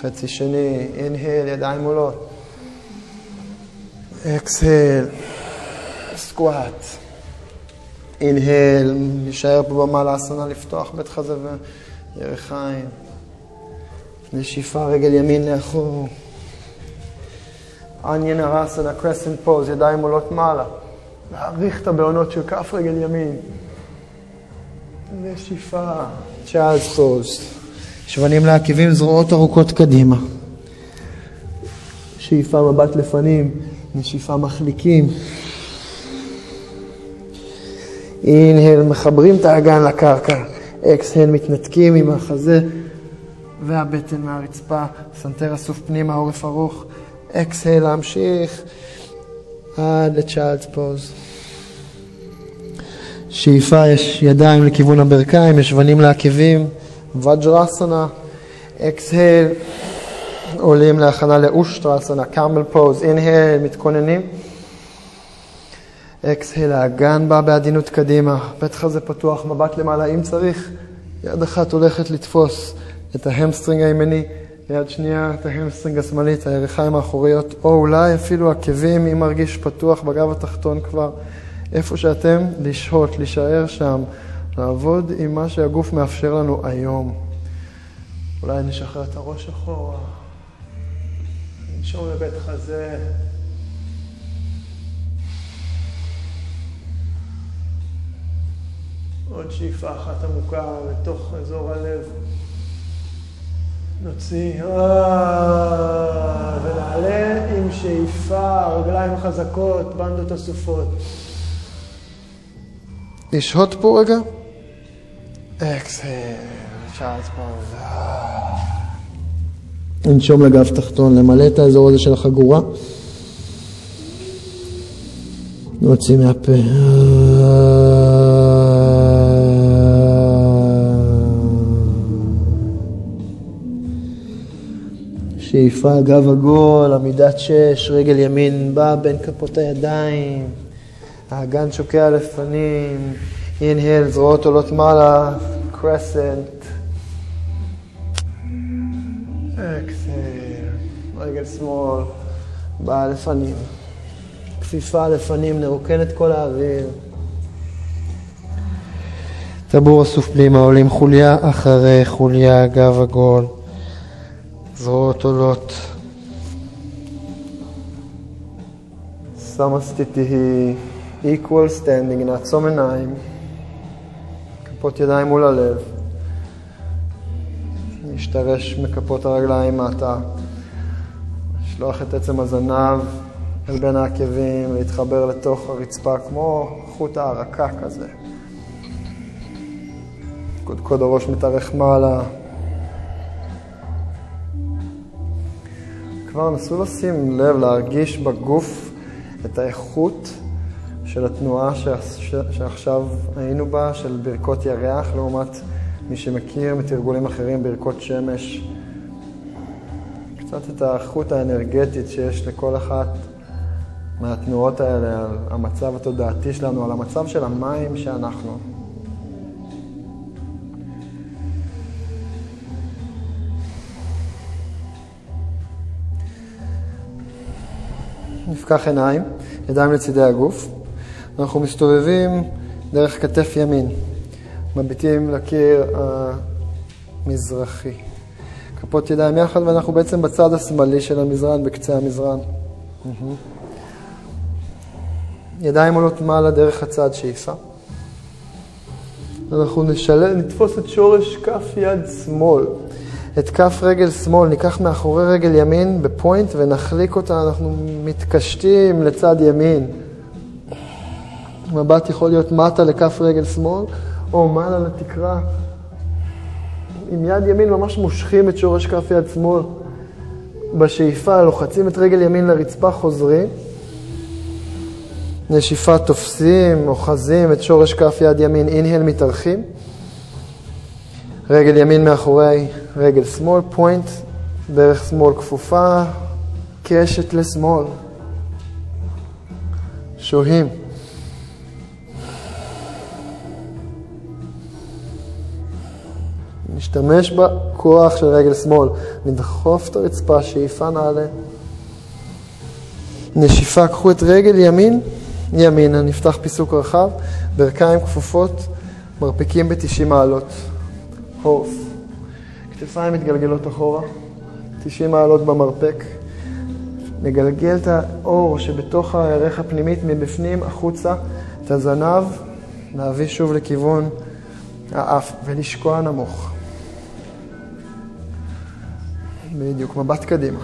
חצי שני, אינהל, ידיים מולות. אקסהל, סקואט. אינהל, נשאר פה במעלה לפתוח בית חזה וירכיים. נשיפה רגל ימין לאחור. עניין הרסנה, קרסנט פוז, ידיים עולות מעלה. להעריך את הבעונות של כף רגל ימין. נשיפה, צ'אלס פוז. שבנים לעקבים, זרועות ארוכות קדימה. שאיפה מבט לפנים, נשיפה מחליקים. inhale, מחברים את האגן לקרקע. exhale, מתנתקים עם החזה והבטן מהרצפה. סנטר אסוף פנימה, עורף ארוך. exhale, להמשיך עד ל child's pose. שאיפה, יש ידיים לכיוון הברכיים, ישבנים לעקבים. וג'ראסנה. exhale, עולים להכנה לאושטרסנה, camel pose. inhale, מתכוננים. exhale, האגן בא בעדינות קדימה, בית חזה פתוח, מבט למעלה, אם צריך, יד אחת הולכת לתפוס את ה hamstring הימני, יד שנייה את ה hamstring השמאלי, את הירכיים האחוריות, או אולי אפילו עקבים, אם מרגיש פתוח בגב התחתון כבר, איפה שאתם, לשהות, להישאר שם, לעבוד עם מה שהגוף מאפשר לנו היום. אולי נשחרר את הראש אחורה, ננשום לבית חזה. עוד שאיפה אחת עמוקה לתוך אזור הלב. נוציא, ונעלה עם שאיפה, רגליים חזקות, בנדות אסופות. לשהות פה רגע. אקסל, צ'ארלס פאוז. לנשום לגב תחתון, למלא את האזור הזה של החגורה. נוציא מהפה. שאיפה, גב עגול, עמידת שש, רגל ימין באה בין כפות הידיים, האגן שוקע לפנים, אינהל, זרועות עולות מעלה, קרסנט. רגל שמאל, באה לפנים. כפיפה לפנים, נרוקן את כל האוויר. טבור אסוף פנימה, עולים חוליה אחרי חוליה, גב עגול. זרועות עולות. סמסטיטי היא equal standing, נעצום עיניים, כפות ידיים מול הלב. נשתרש מכפות הרגליים מטה. לשלוח את עצם הזנב אל בין העקבים, להתחבר לתוך הרצפה כמו חוט הערקה כזה. קודקוד הראש מתארך מעלה. כבר נסו לשים לב, להרגיש בגוף את האיכות של התנועה שעכשיו היינו בה, של ברכות ירח, לעומת מי שמכיר מתרגולים אחרים, ברכות שמש. קצת את האיכות האנרגטית שיש לכל אחת מהתנועות האלה, על המצב התודעתי שלנו, על המצב של המים שאנחנו. נפקח עיניים, ידיים לצידי הגוף. אנחנו מסתובבים דרך כתף ימין, מביטים לקיר המזרחי. כפות ידיים יחד, ואנחנו בעצם בצד השמאלי של המזרן, בקצה המזרן. ידיים עולות מעלה דרך הצד שאיפה. אנחנו נשלם, נתפוס את שורש כף יד שמאל. את כף רגל שמאל ניקח מאחורי רגל ימין בפוינט ונחליק אותה, אנחנו מתקשטים לצד ימין. מבט יכול להיות מטה לכף רגל שמאל, או מעלה לתקרה. עם יד ימין ממש מושכים את שורש כף יד שמאל. בשאיפה לוחצים את רגל ימין לרצפה, חוזרים. נשיפה תופסים, אוחזים את שורש כף יד ימין, אינהל מתארחים. רגל ימין מאחורי רגל שמאל, פוינט, ברך שמאל כפופה, קשת לשמאל. שוהים. נשתמש בכוח של רגל שמאל, נדחוף את הרצפה, שאיפה נעלה. נשיפה, קחו את רגל ימין, ימינה, נפתח פיסוק רחב, ברכיים כפופות, מרפקים ב-90 מעלות. הורס. כתפיים מתגלגלות אחורה, 90 מעלות במרפק. נגלגל את האור שבתוך הירך הפנימית מבפנים החוצה, את הזנב, להביא שוב לכיוון האף ולשקוע נמוך. בדיוק, מבט קדימה.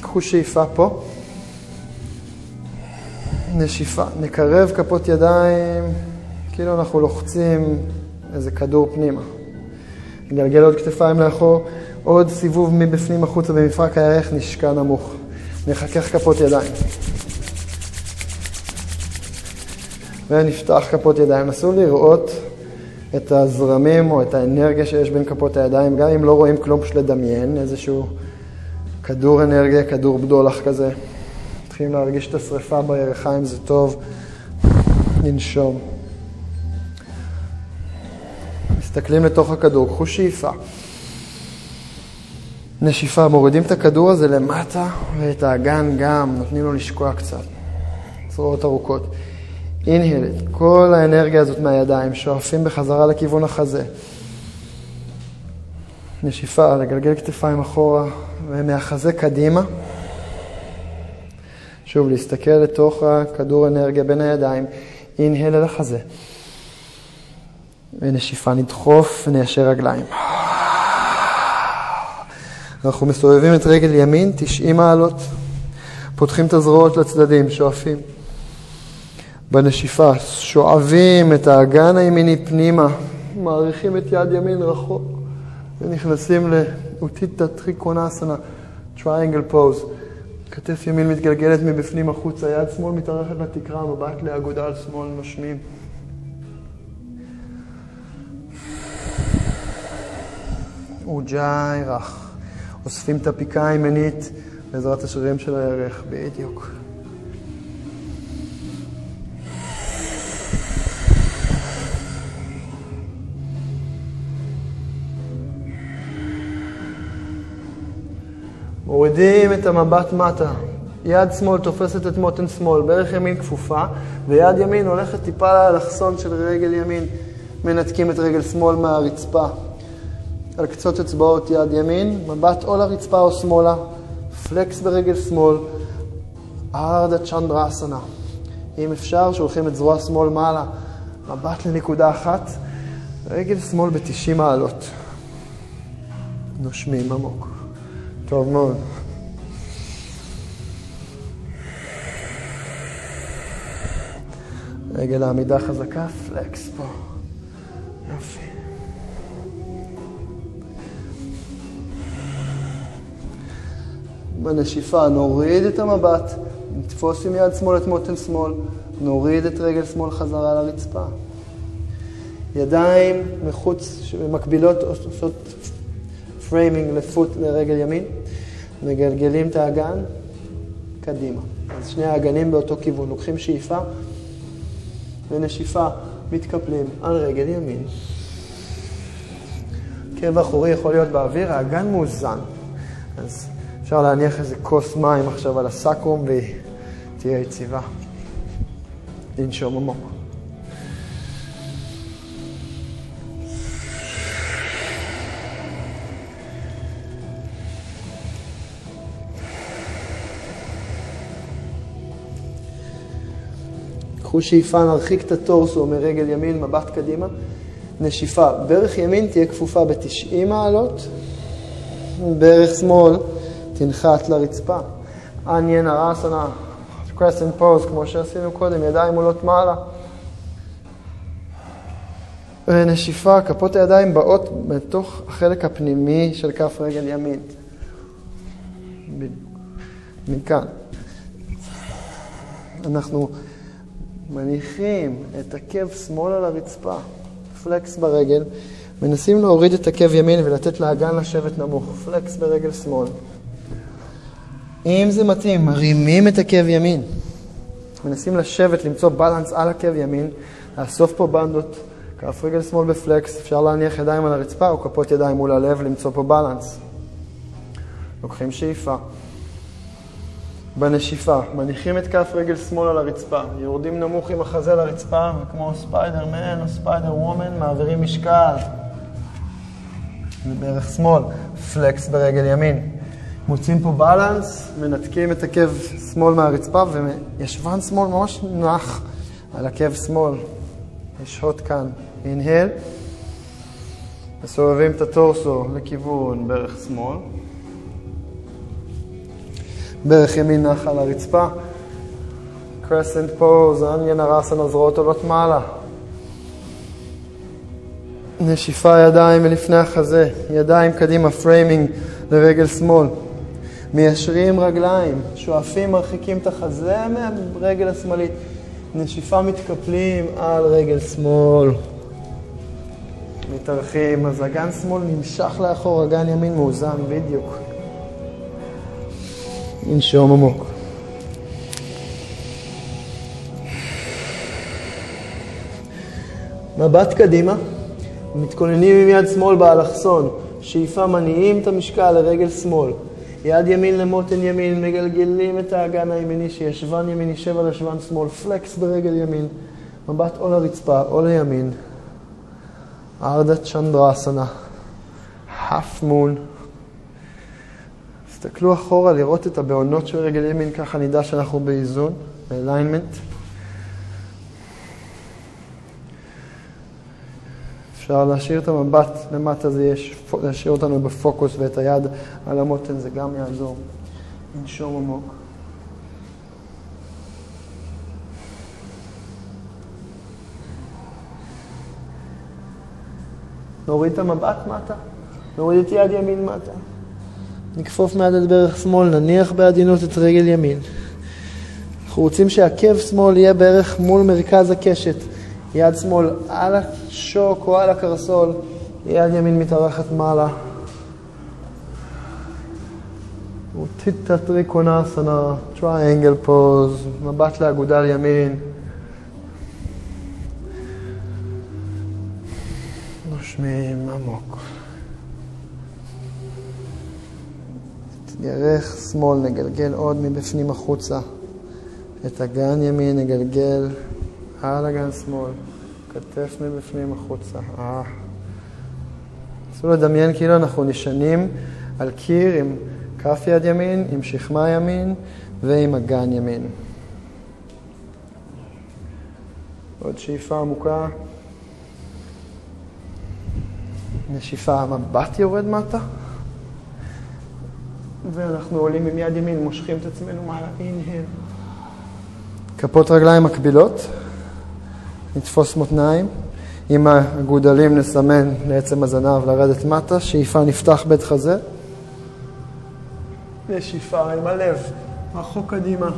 קחו שאיפה פה. נשיפה. נקרב כפות ידיים, כאילו אנחנו לוחצים איזה כדור פנימה. נגלגל עוד כתפיים לאחור, עוד סיבוב מבפנים החוצה במפרק הירך, נשקע נמוך. נחכך כפות ידיים. ונפתח כפות ידיים. נסו לראות את הזרמים או את האנרגיה שיש בין כפות הידיים, גם אם לא רואים כלום, פשוט לדמיין איזשהו כדור אנרגיה, כדור בדולח כזה. מתחילים להרגיש את השריפה בירכיים, זה טוב. לנשום. מסתכלים לתוך הכדור, קחו שאיפה. נשיפה, מורידים את הכדור הזה למטה, ואת האגן גם, נותנים לו לשקוע קצת. זרועות ארוכות. אינהל, כל האנרגיה הזאת מהידיים, שואפים בחזרה לכיוון החזה. נשיפה, לגלגל כתפיים אחורה, ומהחזה קדימה. שוב, להסתכל לתוך הכדור אנרגיה בין הידיים, אינהל אל החזה. ונשיפה, נדחוף וניישר רגליים. אנחנו מסובבים את רגל ימין, 90 מעלות, פותחים את הזרועות לצדדים, שואפים. בנשיפה, שואבים את האגן הימיני פנימה, מאריכים את יד ימין רחוק, ונכנסים לאוטיטה טריקונסנה, triangle pose. כתף ימין מתגלגלת מבפנים החוצה, יד שמאל מתארכת לתקרה, מבט לאגודל שמאל, נושמים. אוג'אי רך. אוספים את הפיקה הימנית בעזרת השרירים של הירך, בדיוק. מורידים את המבט מטה. יד שמאל תופסת את מותן שמאל, ברך ימין כפופה, ויד ימין הולכת טיפה לאלכסון של רגל ימין. מנתקים את רגל שמאל מהרצפה. על קצות אצבעות יד ימין, מבט או לרצפה או שמאלה, פלקס ברגל שמאל, ארדה צ'נדרה אסנה. אם אפשר, שולחים את זרוע שמאל מעלה, מבט לנקודה אחת, רגל שמאל ב-90 מעלות. נושמים עמוק. טוב מאוד. רגל העמידה חזקה, פלקס פה. יופי. בנשיפה נוריד את המבט, נתפוס עם יד שמאל את מותן שמאל, נוריד את רגל שמאל חזרה לרצפה. ידיים מחוץ, מקבילות עושות framing ל foot לרגל ימין, מגלגלים את האגן קדימה. אז שני האגנים באותו כיוון, לוקחים שאיפה ונשיפה, מתקפלים על רגל ימין. עקב אחורי יכול להיות באוויר, האגן מאוזן. אז אפשר להניח איזה כוס מים עכשיו על ה sacrum והיא תהיה יציבה. לנשום עמוק. קחו שאיפה, נרחיק את הטורסו מרגל ימין, מבט קדימה. נשיפה, ברך ימין תהיה כפופה ב-90 מעלות, ברך שמאל תנחת לרצפה. עניין הרסנה, קרסנט פוז, כמו שעשינו קודם, ידיים עולות מעלה. ונשיפה, כפות הידיים באות בתוך החלק הפנימי של כף רגל ימין. מכאן. אנחנו מניחים את עקב שמאל על הרצפה, פלקס ברגל, מנסים להוריד את עקב ימין ולתת לאגן לשבת נמוך, פלקס ברגל שמאל. אם זה מתאים, מרימים את עקב ימין. מנסים לשבת, למצוא balance על עקב ימין, לאסוף פה בנדות, כף רגל שמאל ב flex, אפשר להניח ידיים על הרצפה או כפות ידיים מול הלב, למצוא פה balance. לוקחים שאיפה. בנשיפה, מניחים את כף רגל שמאל על הרצפה, יורדים נמוך עם החזה לרצפה, וכמו ספיידר מן או Spider-Woman, מעבירים משקל. זה בערך שמאל, פלקס ברגל ימין. מוצאים פה בלנס, מנתקים את עקב שמאל מהרצפה, וישבן שמאל ממש נח על עקב שמאל. לשהות כאן. אינהל, מסובבים את הטורסו לכיוון ברך שמאל. ברך ימין נח על הרצפה. קרסנט פוז, אניאן הרסן, הזרועות עולות מעלה. נשיפה ידיים מלפני החזה, ידיים קדימה, framing לרגל שמאל. מיישרים רגליים, שואפים, מרחיקים את החזה מהרגל השמאלית. נשיפה מתקפלים על רגל שמאל. מתארכים, אז אגן שמאל נמשך לאחור, אגן ימין מאוזן, בדיוק. ננשום עמוק. מבט קדימה, מתכוננים עם יד שמאל באלכסון, שאיפה מניעים את המשקל לרגל שמאל. יד ימין למותן ימין, מגלגלים את האגן הימיני שישבן ימין יישב על ישבן שמאל, פלקס ברגל ימין, מבט או לרצפה או לימין. ארדה צ'נדרסנה, half moon. תסתכלו אחורה לראות את הבעונות של רגל ימין, ככה נדע שאנחנו באיזון, באליינמנט. אפשר להשאיר את המבט למטה, זה יש, להשאיר אותנו בפוקוס ואת היד על המותן, זה גם יעזור. ננשום עמוק. נוריד את המבט מטה, נוריד את יד ימין מטה. נכפוף מעט את ברך שמאל, נניח בעדינות את רגל ימין. אנחנו רוצים שעקב שמאל יהיה בערך מול מרכז הקשת. יד שמאל על השוק או על הקרסול, יד ימין מתארכת מעלה. אוטיטה טריקונסנה, triangle pose, מבט לאגודל ימין. נושמים עמוק. ירך שמאל, נגלגל עוד מבפנים החוצה. את אגן ימין נגלגל על אגן שמאל. כתף מבפנים החוצה. אה. נסו לדמיין כאילו אנחנו נשענים על קיר עם כף יד ימין, עם שכמה ימין ועם אגן ימין. עוד שאיפה עמוקה. נשיפה, המבט יורד מטה. ואנחנו עולים עם יד ימין, מושכים את עצמנו מעלה, אינהל. כפות רגליים מקבילות, נתפוס מותניים. עם הגודלים נסמן לעצם הזנב לרדת מטה, שאיפה נפתח בית חזה. נשיפה עם הלב, רחוק קדימה.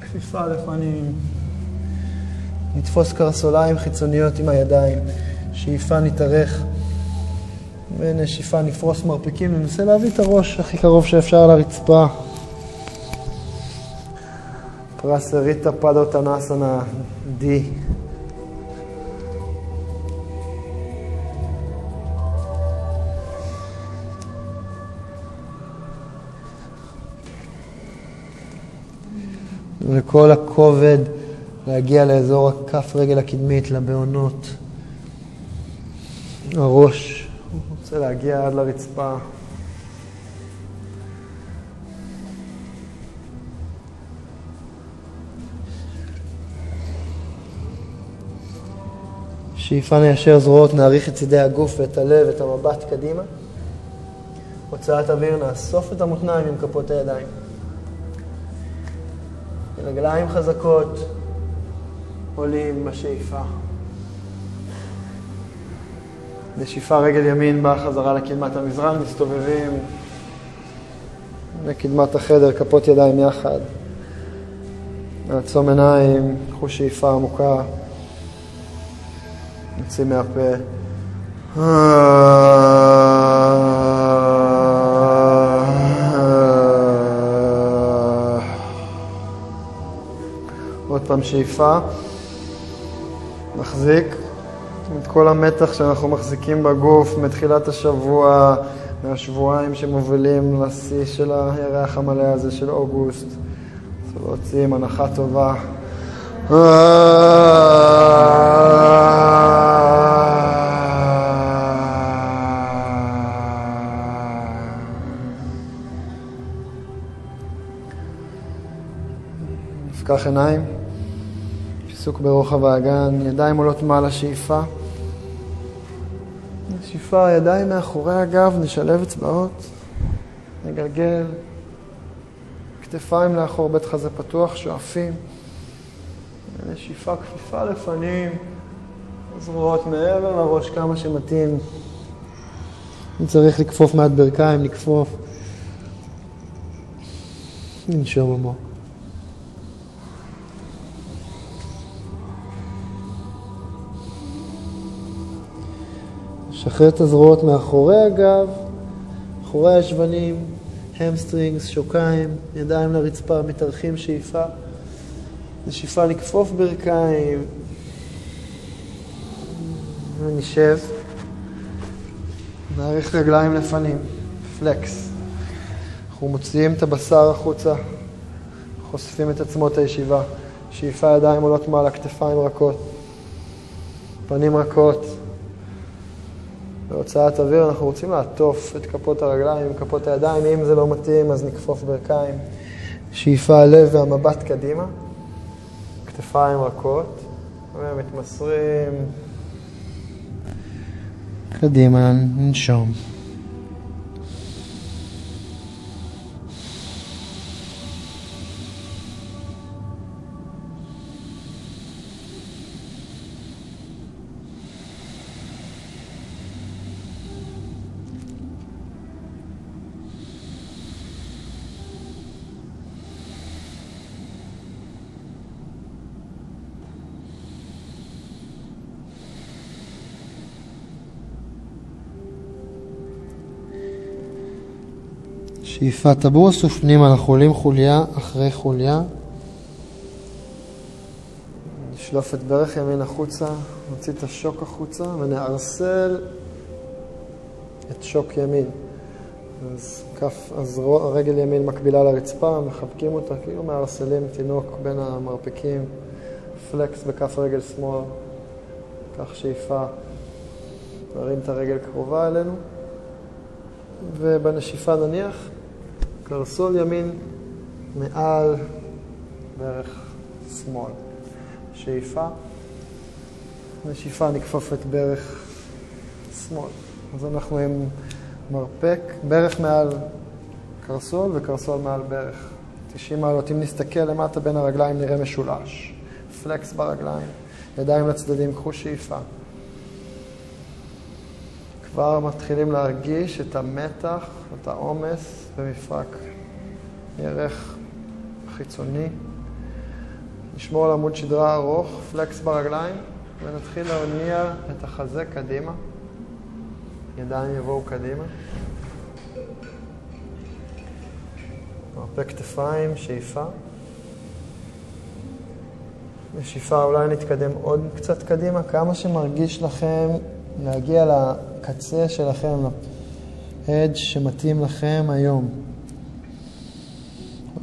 כפיפה לפנים. נתפוס קרסוליים חיצוניות עם הידיים. שאיפה נתארך. ונשיפה נפרוס מרפקים, ננסה להביא את הראש הכי קרוב שאפשר לרצפה. פרסריטה פדוטנסנה D. וכל הכובד להגיע לאזור הכף רגל הקדמית, לבעונות. הראש רוצה להגיע עד לרצפה. שאיפה ניישר זרועות, נעריך את צידי הגוף ואת הלב, את המבט קדימה. הוצאת אוויר, נאסוף את המותניים עם כפות הידיים. רגליים חזקות, עולים בשאיפה. נשיפה רגל ימין באה חזרה לקדמת המזרן, מסתובבים לקדמת החדר, כפות ידיים יחד. נעצום עיניים, קחו שאיפה עמוקה, נוציא מהפה. עוד פעם שאיפה, מחזיק. כל המתח שאנחנו מחזיקים בגוף מתחילת השבוע, מהשבועיים שמובילים לשיא של הירח המלא הזה של אוגוסט. אז להוציא עם הנחה טובה. נפקח עיניים. עיסוק ברוחב האגן, ידיים עולות מעלה שאיפה. שאיפה, ידיים מאחורי הגב, נשלב אצבעות, נגלגל, כתפיים לאחור, בית חזה פתוח, שואפים. נשיפה, כפיפה לפנים, זרועות מעבר לראש כמה שמתאים. אם צריך לכפוף מעט ברכיים, לכפוף. ננשום עמוק. שחרר את הזרועות מאחורי הגב, מאחורי הישבנים, המסטרינגס, שוקיים, ידיים לרצפה, מתארחים שאיפה. נשיפה לכפוף ברכיים. ונשב. נעריך רגליים לפנים, פלקס. אנחנו מוציאים את הבשר החוצה, חושפים את עצמות הישיבה. שאיפה ידיים עולות מעלה, כתפיים רכות, פנים רכות. בהוצאת אוויר אנחנו רוצים לעטוף את כפות הרגליים, כפות הידיים, אם זה לא מתאים אז נכפוף ברכיים. שאיפה הלב והמבט קדימה, כתפיים רכות, ומתמסרים קדימה, ננשום. שאיפה טבור אסוף פנימה, אנחנו עולים חוליה אחרי חוליה. נשלוף את ברך ימין החוצה, נוציא את השוק החוצה ונערסל את שוק ימין. אז, כף, אז הרגל ימין מקבילה לרצפה, מחבקים אותה, כאילו מערסלים תינוק בין המרפקים, פלקס בכף רגל שמאל, קח שאיפה, נרים את הרגל קרובה אלינו, ובנשיפה נניח קרסול ימין מעל ברך שמאל. שאיפה, נשיפה נכפוף את ברך שמאל. אז אנחנו עם מרפק, ברך מעל קרסול וקרסול מעל ברך. 90 מעלות. אם נסתכל למטה בין הרגליים נראה משולש. פלקס ברגליים, ידיים לצדדים, קחו שאיפה. כבר מתחילים להרגיש את המתח, את העומס במפרק ירך חיצוני. נשמור על עמוד שדרה ארוך, פלקס ברגליים, ונתחיל להניע את החזה קדימה. ידיים יבואו קדימה. מרפא כתפיים, שאיפה. בשאיפה אולי נתקדם עוד קצת קדימה, כמה שמרגיש לכם להגיע לקצה שלכם, להד שמתאים לכם היום.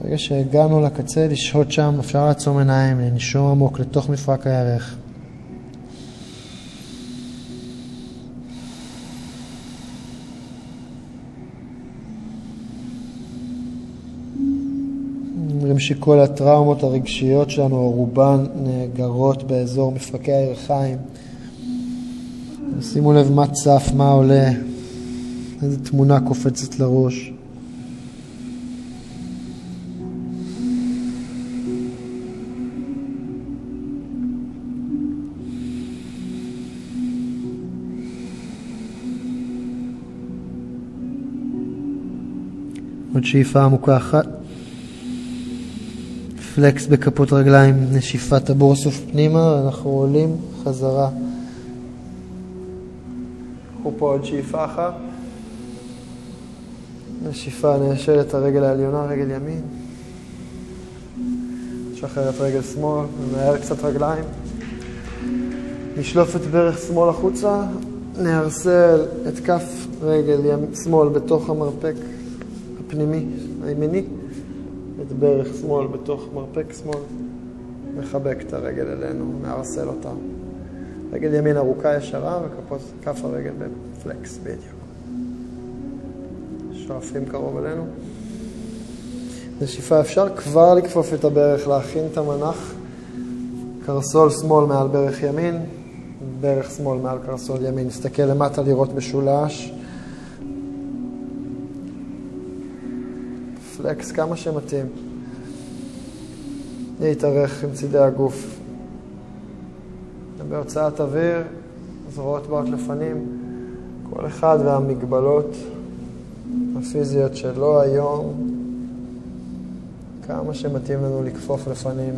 ברגע שהגענו לקצה, לשהות שם, אפשר לעצום עיניים, לנשום עמוק לתוך מפרק הירך. אומרים שכל הטראומות הרגשיות שלנו, רובן נאגרות באזור מפרקי הירכיים. שימו לב מה צף, מה עולה, איזה תמונה קופצת לראש. עוד שאיפה עמוקה אחת. פלקס בכפות רגליים, נשיפת הבורסוף פנימה, אנחנו עולים חזרה. קחו עוד שאיפה אחת. נשיפה, ניישל את הרגל העליונה, רגל ימין. נשחרר את רגל שמאל, ננער קצת רגליים. נשלוף את ברך שמאל החוצה, נהרסל את כף רגל שמאל בתוך המרפק הפנימי, הימיני. את ברך שמאל בתוך מרפק שמאל, מחבק את הרגל אלינו, מערסל אותה. רגל ימין ארוכה ישרה וכף הרגל בפלקס בדיוק. שואפים קרוב אלינו. נשיפה אפשר כבר לכפוף את הברך, להכין את המנח. קרסול שמאל מעל ברך ימין, ברך שמאל מעל קרסול ימין. נסתכל למטה לראות משולש. פלקס כמה שמתאים. להתארך עם צידי הגוף. בהוצאת אוויר, זרועות באות לפנים, כל אחד והמגבלות הפיזיות שלו היום, כמה שמתאים לנו לכפוף לפנים.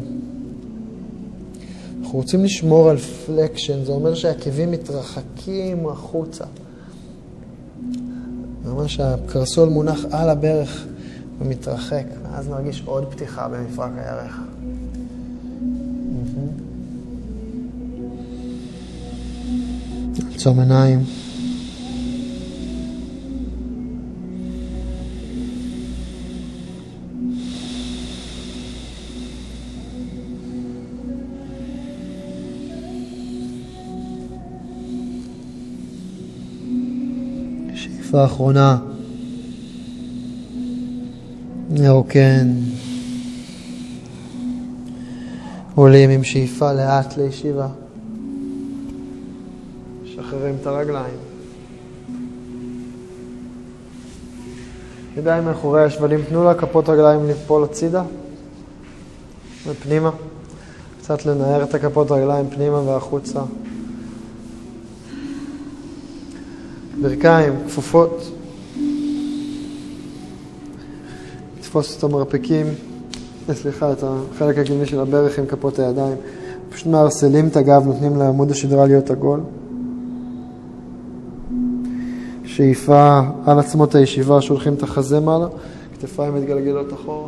אנחנו רוצים לשמור על פלקשן, זה אומר שהעקבים מתרחקים החוצה. ממש הקרסול מונח על הברך. ומתרחק, ואז נרגיש עוד פתיחה במפרק הירך. עצום עיניים. שאיפה אחרונה. נרוקן. עולים עם שאיפה לאט לישיבה. משחררים את הרגליים. ידיים מאחורי השבלים, תנו לכפות רגליים ליפול הצידה ופנימה. קצת לנער את הכפות רגליים פנימה והחוצה. ברכיים כפופות. לתפוס את המרפקים, סליחה, את החלק הקדמי של הברך עם כפות הידיים. פשוט מערסלים את הגב, נותנים לעמוד השדרה להיות עגול. שאיפה על עצמות הישיבה, שולחים את החזה מעלה. כתפיים מתגלגלות אחורה.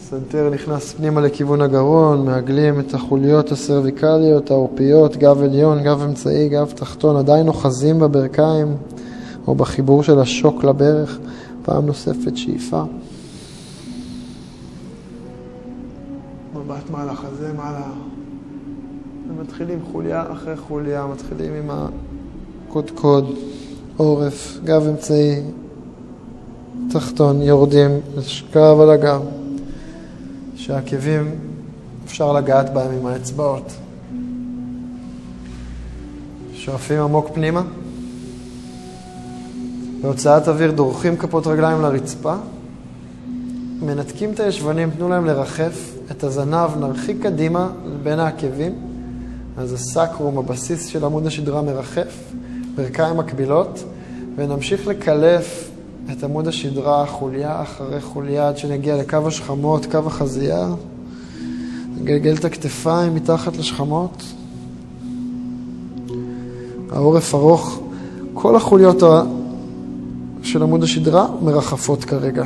סנטר נכנס פנימה לכיוון הגרון, מעגלים את החוליות הסרוויקליות, העורפיות, גב עליון, גב אמצעי, גב תחתון, עדיין אוחזים בברכיים או בחיבור של השוק לברך. פעם נוספת שאיפה. מבט מעלה חזה, מעלה. ומתחילים חוליה אחרי חוליה, מתחילים עם הקודקוד, עורף, גב אמצעי, תחתון, יורדים, לשכב על הגב. שהעקבים אפשר לגעת בהם עם האצבעות. שואפים עמוק פנימה. בהוצאת אוויר דורכים כפות רגליים לרצפה, מנתקים את הישבנים, תנו להם לרחף, את הזנב נרחיק קדימה בין העקבים, אז הסקרום, הבסיס של עמוד השדרה מרחף, ברכיים מקבילות, ונמשיך לקלף את עמוד השדרה חוליה אחרי חוליה עד שנגיע לקו השכמות, קו החזייה. נגלגל את הכתפיים מתחת לשכמות. העורף ארוך. כל החוליות של עמוד השדרה מרחפות כרגע.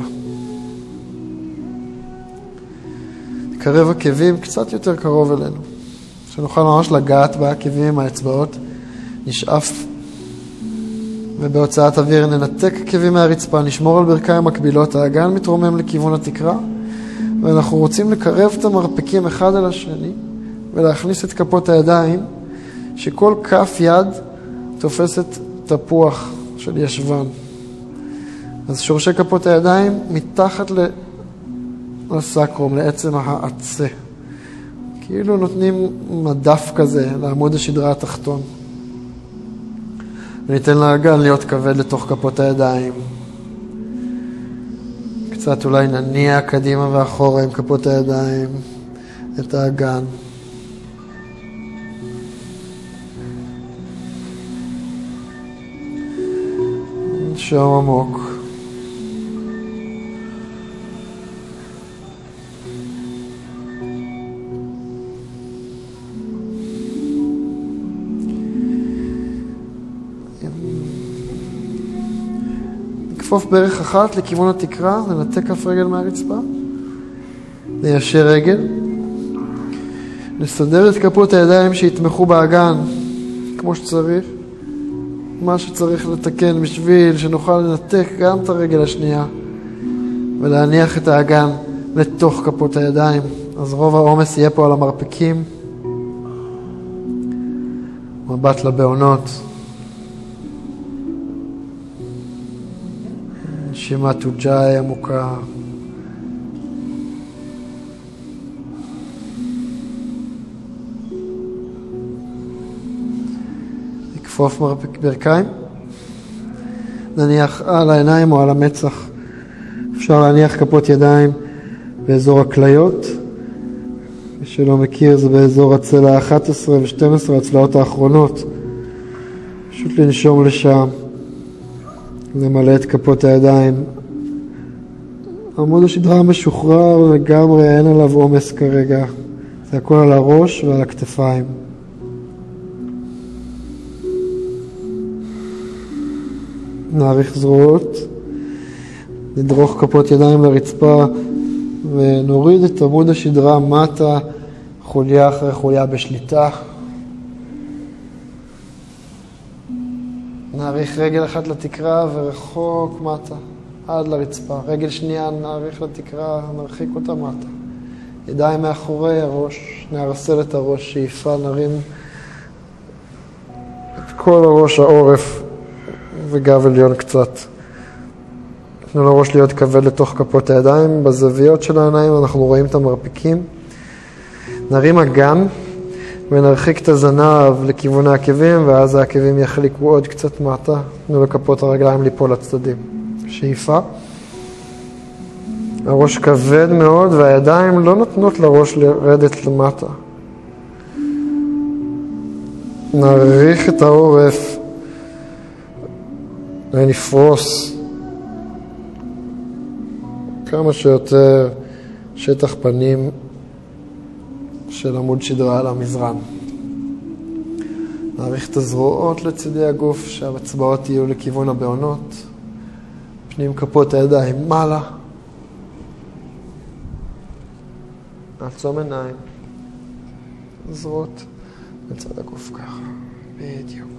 נקרב עקבים קצת יותר קרוב אלינו, שנוכל ממש לגעת בעקבים עם האצבעות. נשאף ובהוצאת אוויר ננתק עקבים מהרצפה, נשמור על ברכיים מקבילות, האגן מתרומם לכיוון התקרה, ואנחנו רוצים לקרב את המרפקים אחד על השני ולהכניס את כפות הידיים, שכל כף יד תופסת תפוח של ישבן. אז שורשי כפות הידיים מתחת לסקרום, לעצם העצה. כאילו נותנים מדף כזה לעמוד השדרה התחתון. וניתן לאגן להיות כבד לתוך כפות הידיים. קצת אולי נניע קדימה ואחורה עם כפות הידיים את האגן. נשום עמוק. נכפוף ברך אחת לכיוון התקרה, ננתק כף רגל מהרצפה, ניישר רגל, נסדר את כפות הידיים שיתמכו באגן כמו שצריך, מה שצריך לתקן בשביל שנוכל לנתק גם את הרגל השנייה ולהניח את האגן לתוך כפות הידיים. אז רוב העומס יהיה פה על המרפקים. מבט לבעונות. נשימה תוג'אי עמוקה. מרפק ברכיים, נניח על העיניים או על המצח. אפשר להניח כפות ידיים באזור הכליות. מי שלא מכיר זה באזור הצלע ה-11 ו-12, הצלעות האחרונות. פשוט לנשום לשם. למלא את כפות הידיים. עמוד השדרה משוחרר לגמרי, אין עליו עומס כרגע. זה הכל על הראש ועל הכתפיים. נאריך זרועות, נדרוך כפות ידיים לרצפה ונוריד את עמוד השדרה מטה, חוליה אחרי חוליה בשליטה. נאריך רגל אחת לתקרה ורחוק מטה, עד לרצפה. רגל שנייה נאריך לתקרה, נרחיק אותה מטה. ידיים מאחורי הראש, נערסל את הראש, שאיפה, נרים את כל הראש, העורף וגב עליון קצת. תנו לראש להיות כבד לתוך כפות הידיים. בזוויות של העיניים אנחנו רואים את המרפיקים. נרים אגן. ונרחיק את הזנב לכיוון העקבים, ואז העקבים יחליקו עוד קצת מטה, תנו לכפות הרגליים ליפול לצדדים. שאיפה. הראש כבד מאוד, והידיים לא נותנות לראש לרדת למטה. נעריך את העורף ונפרוס כמה שיותר שטח פנים של עמוד שדרה על המזרן. נעריך את הזרועות לצידי הגוף, שהאצבעות יהיו לכיוון הבעונות. פנים כפות הידיים מעלה. נעצום עיניים, זרועות בצד הגוף ככה, בדיוק.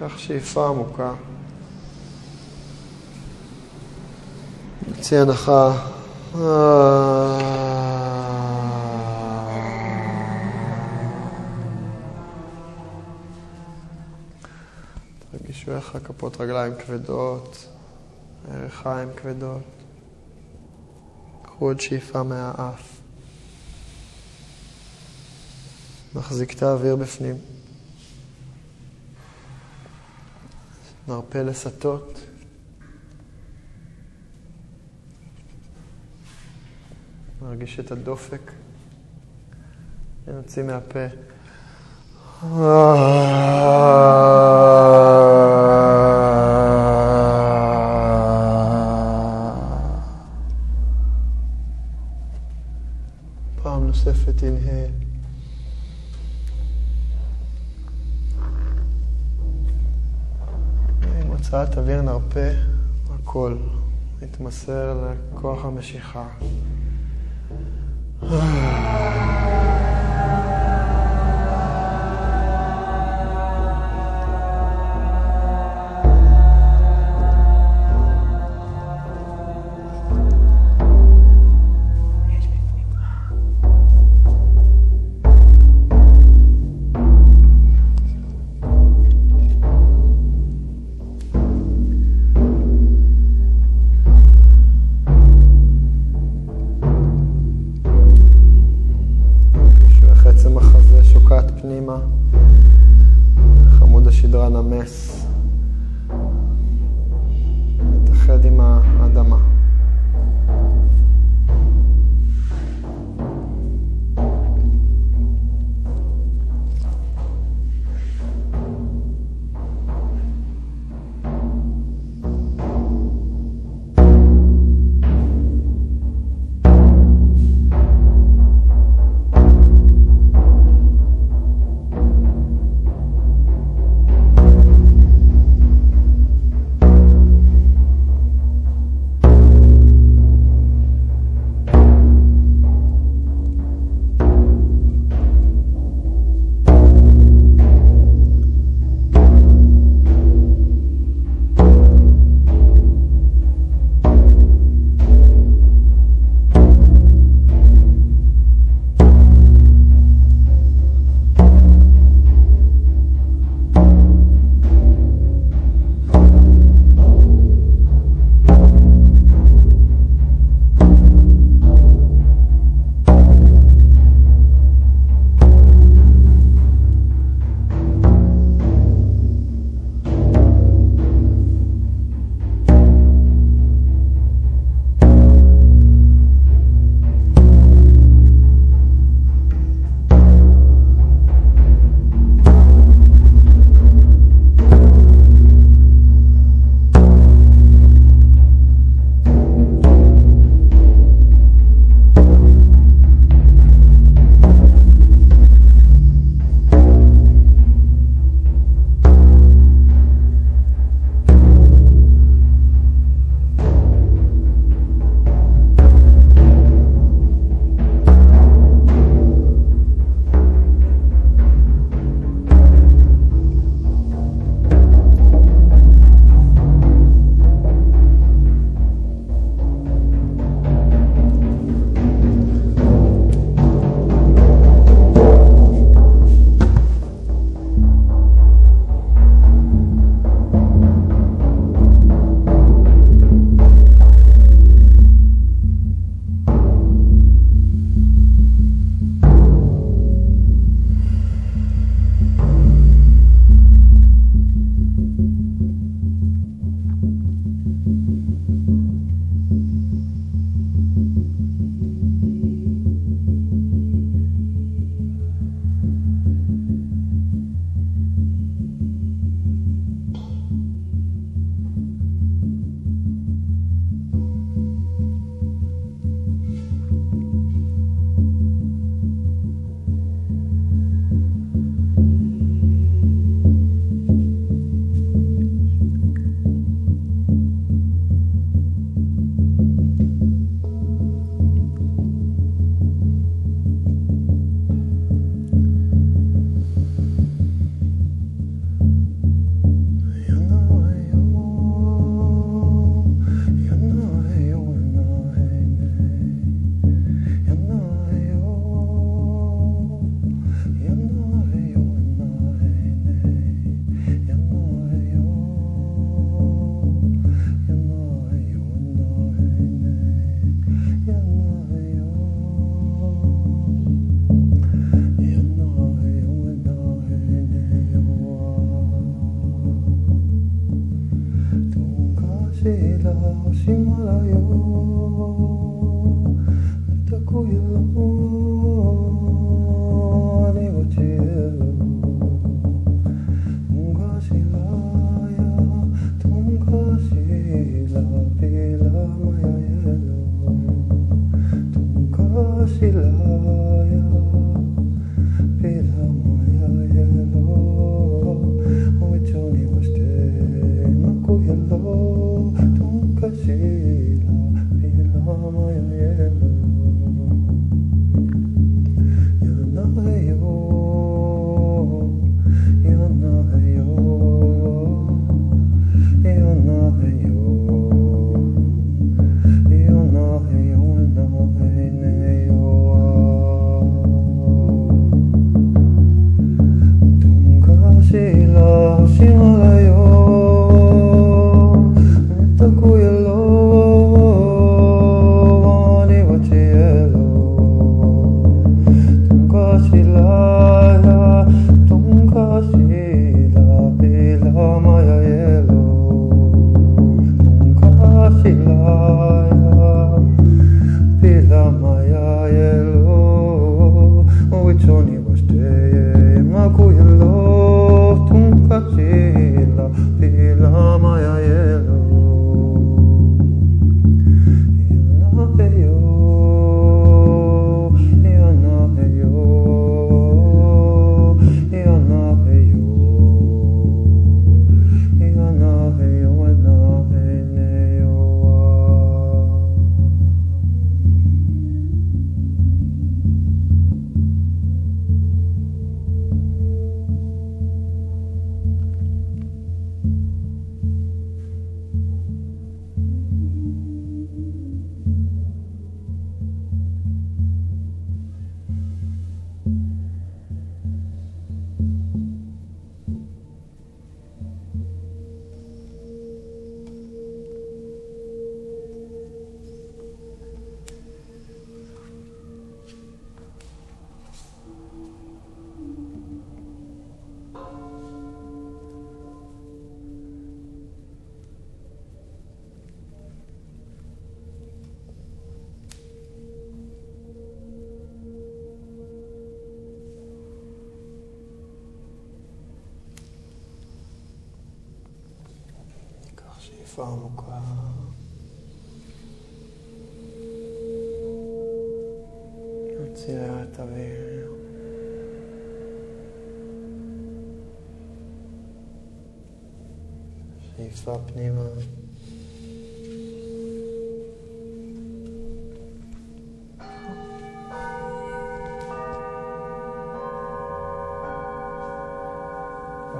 ניקח שאיפה עמוקה. נוציא הנחה. תרגישו איך הכפות רגליים כבדות, ערכיים כבדות. קחו עוד שאיפה מהאף. נחזיק את האוויר בפנים. נרפה לסטות. נרגיש את הדופק. נוציא מהפה. פעם נוספת, הנהל. עם הוצאת אוויר נרפה הכל, נתמסר לכוח המשיכה.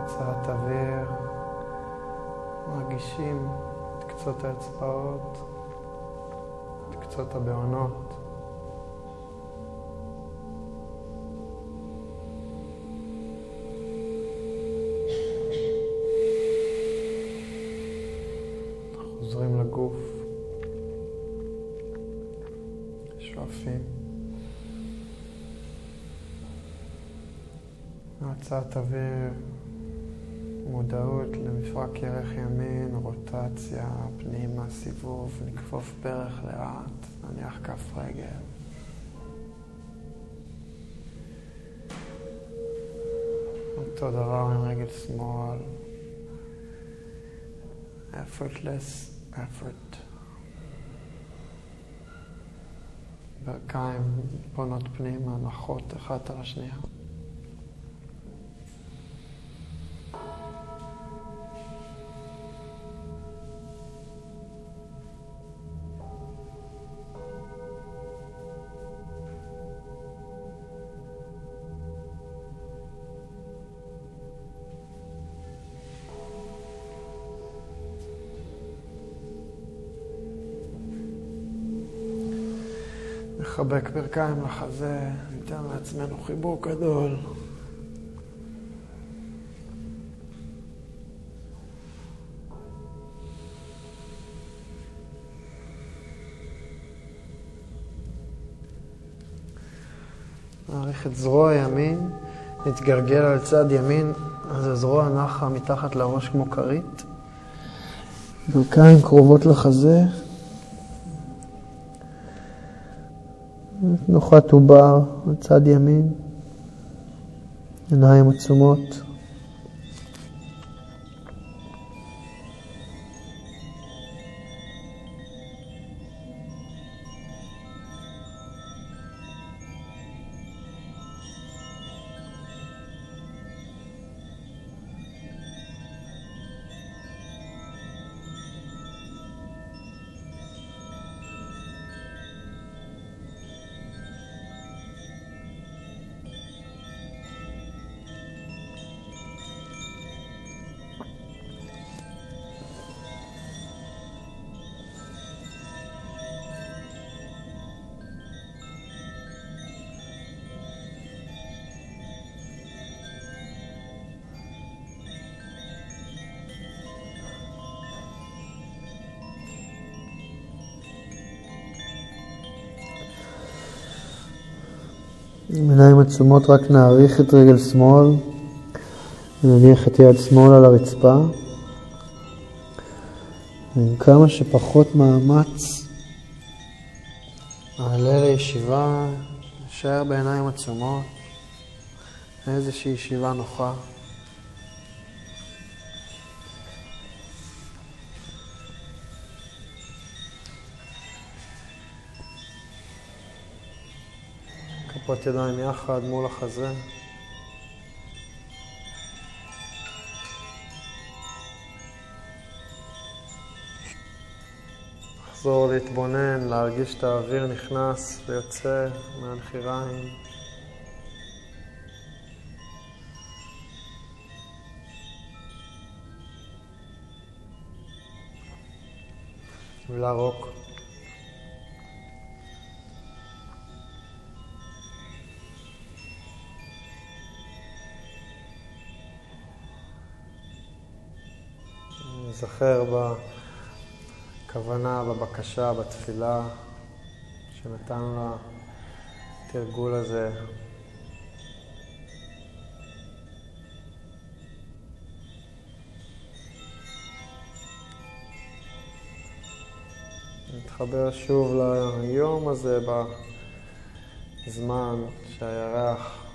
הוצאת אוויר, מרגישים את קצות האצבעות, את קצות הבעונות. למפרק ירך ימין, רוטציה, פנימה, סיבוב, נכפוף ברך לאט, נניח כף רגל. אותו דבר עם רגל שמאל. effortless effort. ברכיים פונות פנימה, נחות אחת על השנייה. נחבק ברכיים לחזה, ניתן לעצמנו חיבוק גדול. נעריך את זרוע ימין, נתגלגל על צד ימין, אז הזרוע נחה מתחת לראש כמו כרית. ברכיים קרובות לחזה. תנוחת עובר בצד ימין, עיניים עצומות. עיניים עצומות רק נעריך את רגל שמאל, נניח את יד שמאל על הרצפה. ועם כמה שפחות מאמץ, נעלה לישיבה, נשאר בעיניים עצומות, איזושהי ישיבה נוחה. כפות ידיים יחד מול החזה. לחזור להתבונן, להרגיש את האוויר נכנס ויוצא מהנחיריים. ולערוק. נזכר בכוונה, בבקשה, בתפילה שנתנו לתרגול הזה. נתחבר שוב ליום הזה בזמן שהירח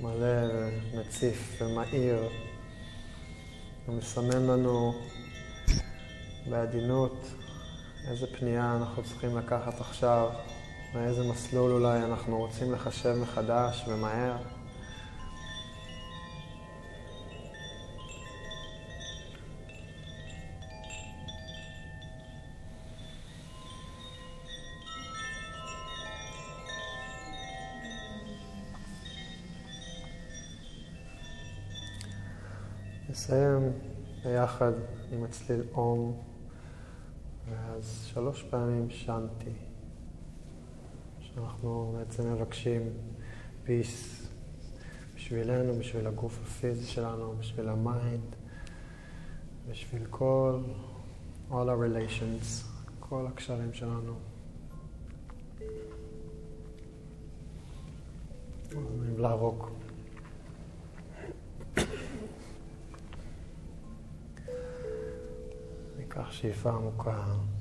מלא ומציף ומאיר ומסמן לנו בעדינות איזה פנייה אנחנו צריכים לקחת עכשיו, מאיזה מסלול אולי אנחנו רוצים לחשב מחדש ומהר. נסיים ביחד עם הצליל אום, ואז שלוש פעמים שאנטי, שאנחנו בעצם מבקשים peace בשבילנו, בשביל הגוף הפיזי שלנו, בשביל ה mind, בשביל כל, all our relations, כל הקשרים שלנו. לערוק. Corps et femmes, quoi. Hein.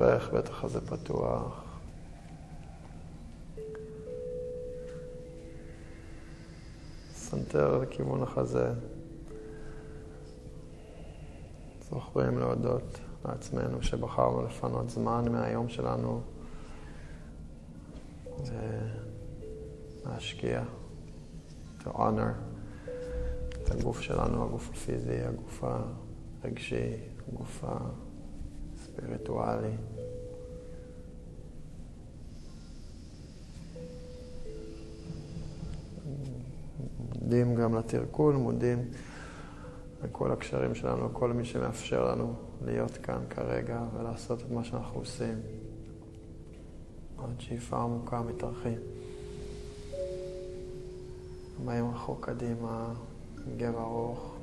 ניקח שאיפה עמוקה. לכיוון החזה. זוכרים להודות לעצמנו שבחרנו לפנות זמן מהיום שלנו ולהשקיע, to honor את הגוף שלנו, הגוף הפיזי, הגוף הרגשי, הגוף הספיריטואלי. מודים גם לתרגול, מודים לכל הקשרים שלנו, לכל מי שמאפשר לנו להיות כאן כרגע ולעשות את מה שאנחנו עושים. עוד שאיפה עמוקה מתארחים. באים רחוק קדימה, גב ארוך.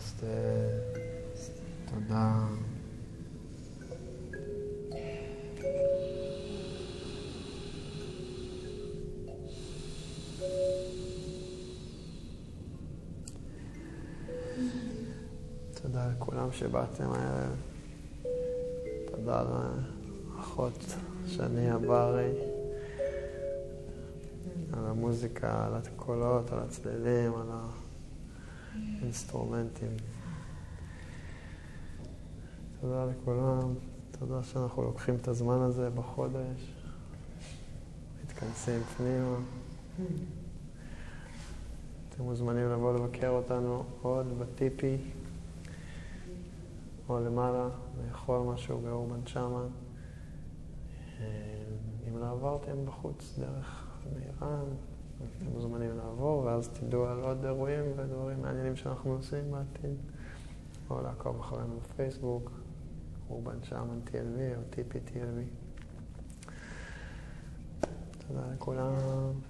נמסטה, תודה. תודה לכולם שבאתם הערב. תודה לאחות שני הברי, על המוזיקה, על הקולות, על הצלילים, על האינסטרומנטים. תודה לכולם, תודה שאנחנו לוקחים את הזמן הזה בחודש, מתכנסים פנימה. אתם מוזמנים לבוא לבקר אותנו עוד בטיפי. או למעלה, לאכול משהו באורבן שמה. אה, אם לא עברתם בחוץ דרך מאיראן, אתם מוזמנים לעבור, ואז תדעו על עוד אירועים ודברים מעניינים שאנחנו עושים בעתיד. או לעקוב אחרינו בפייסבוק, אורבן שמן TLV או TPTLV. תודה לכולם.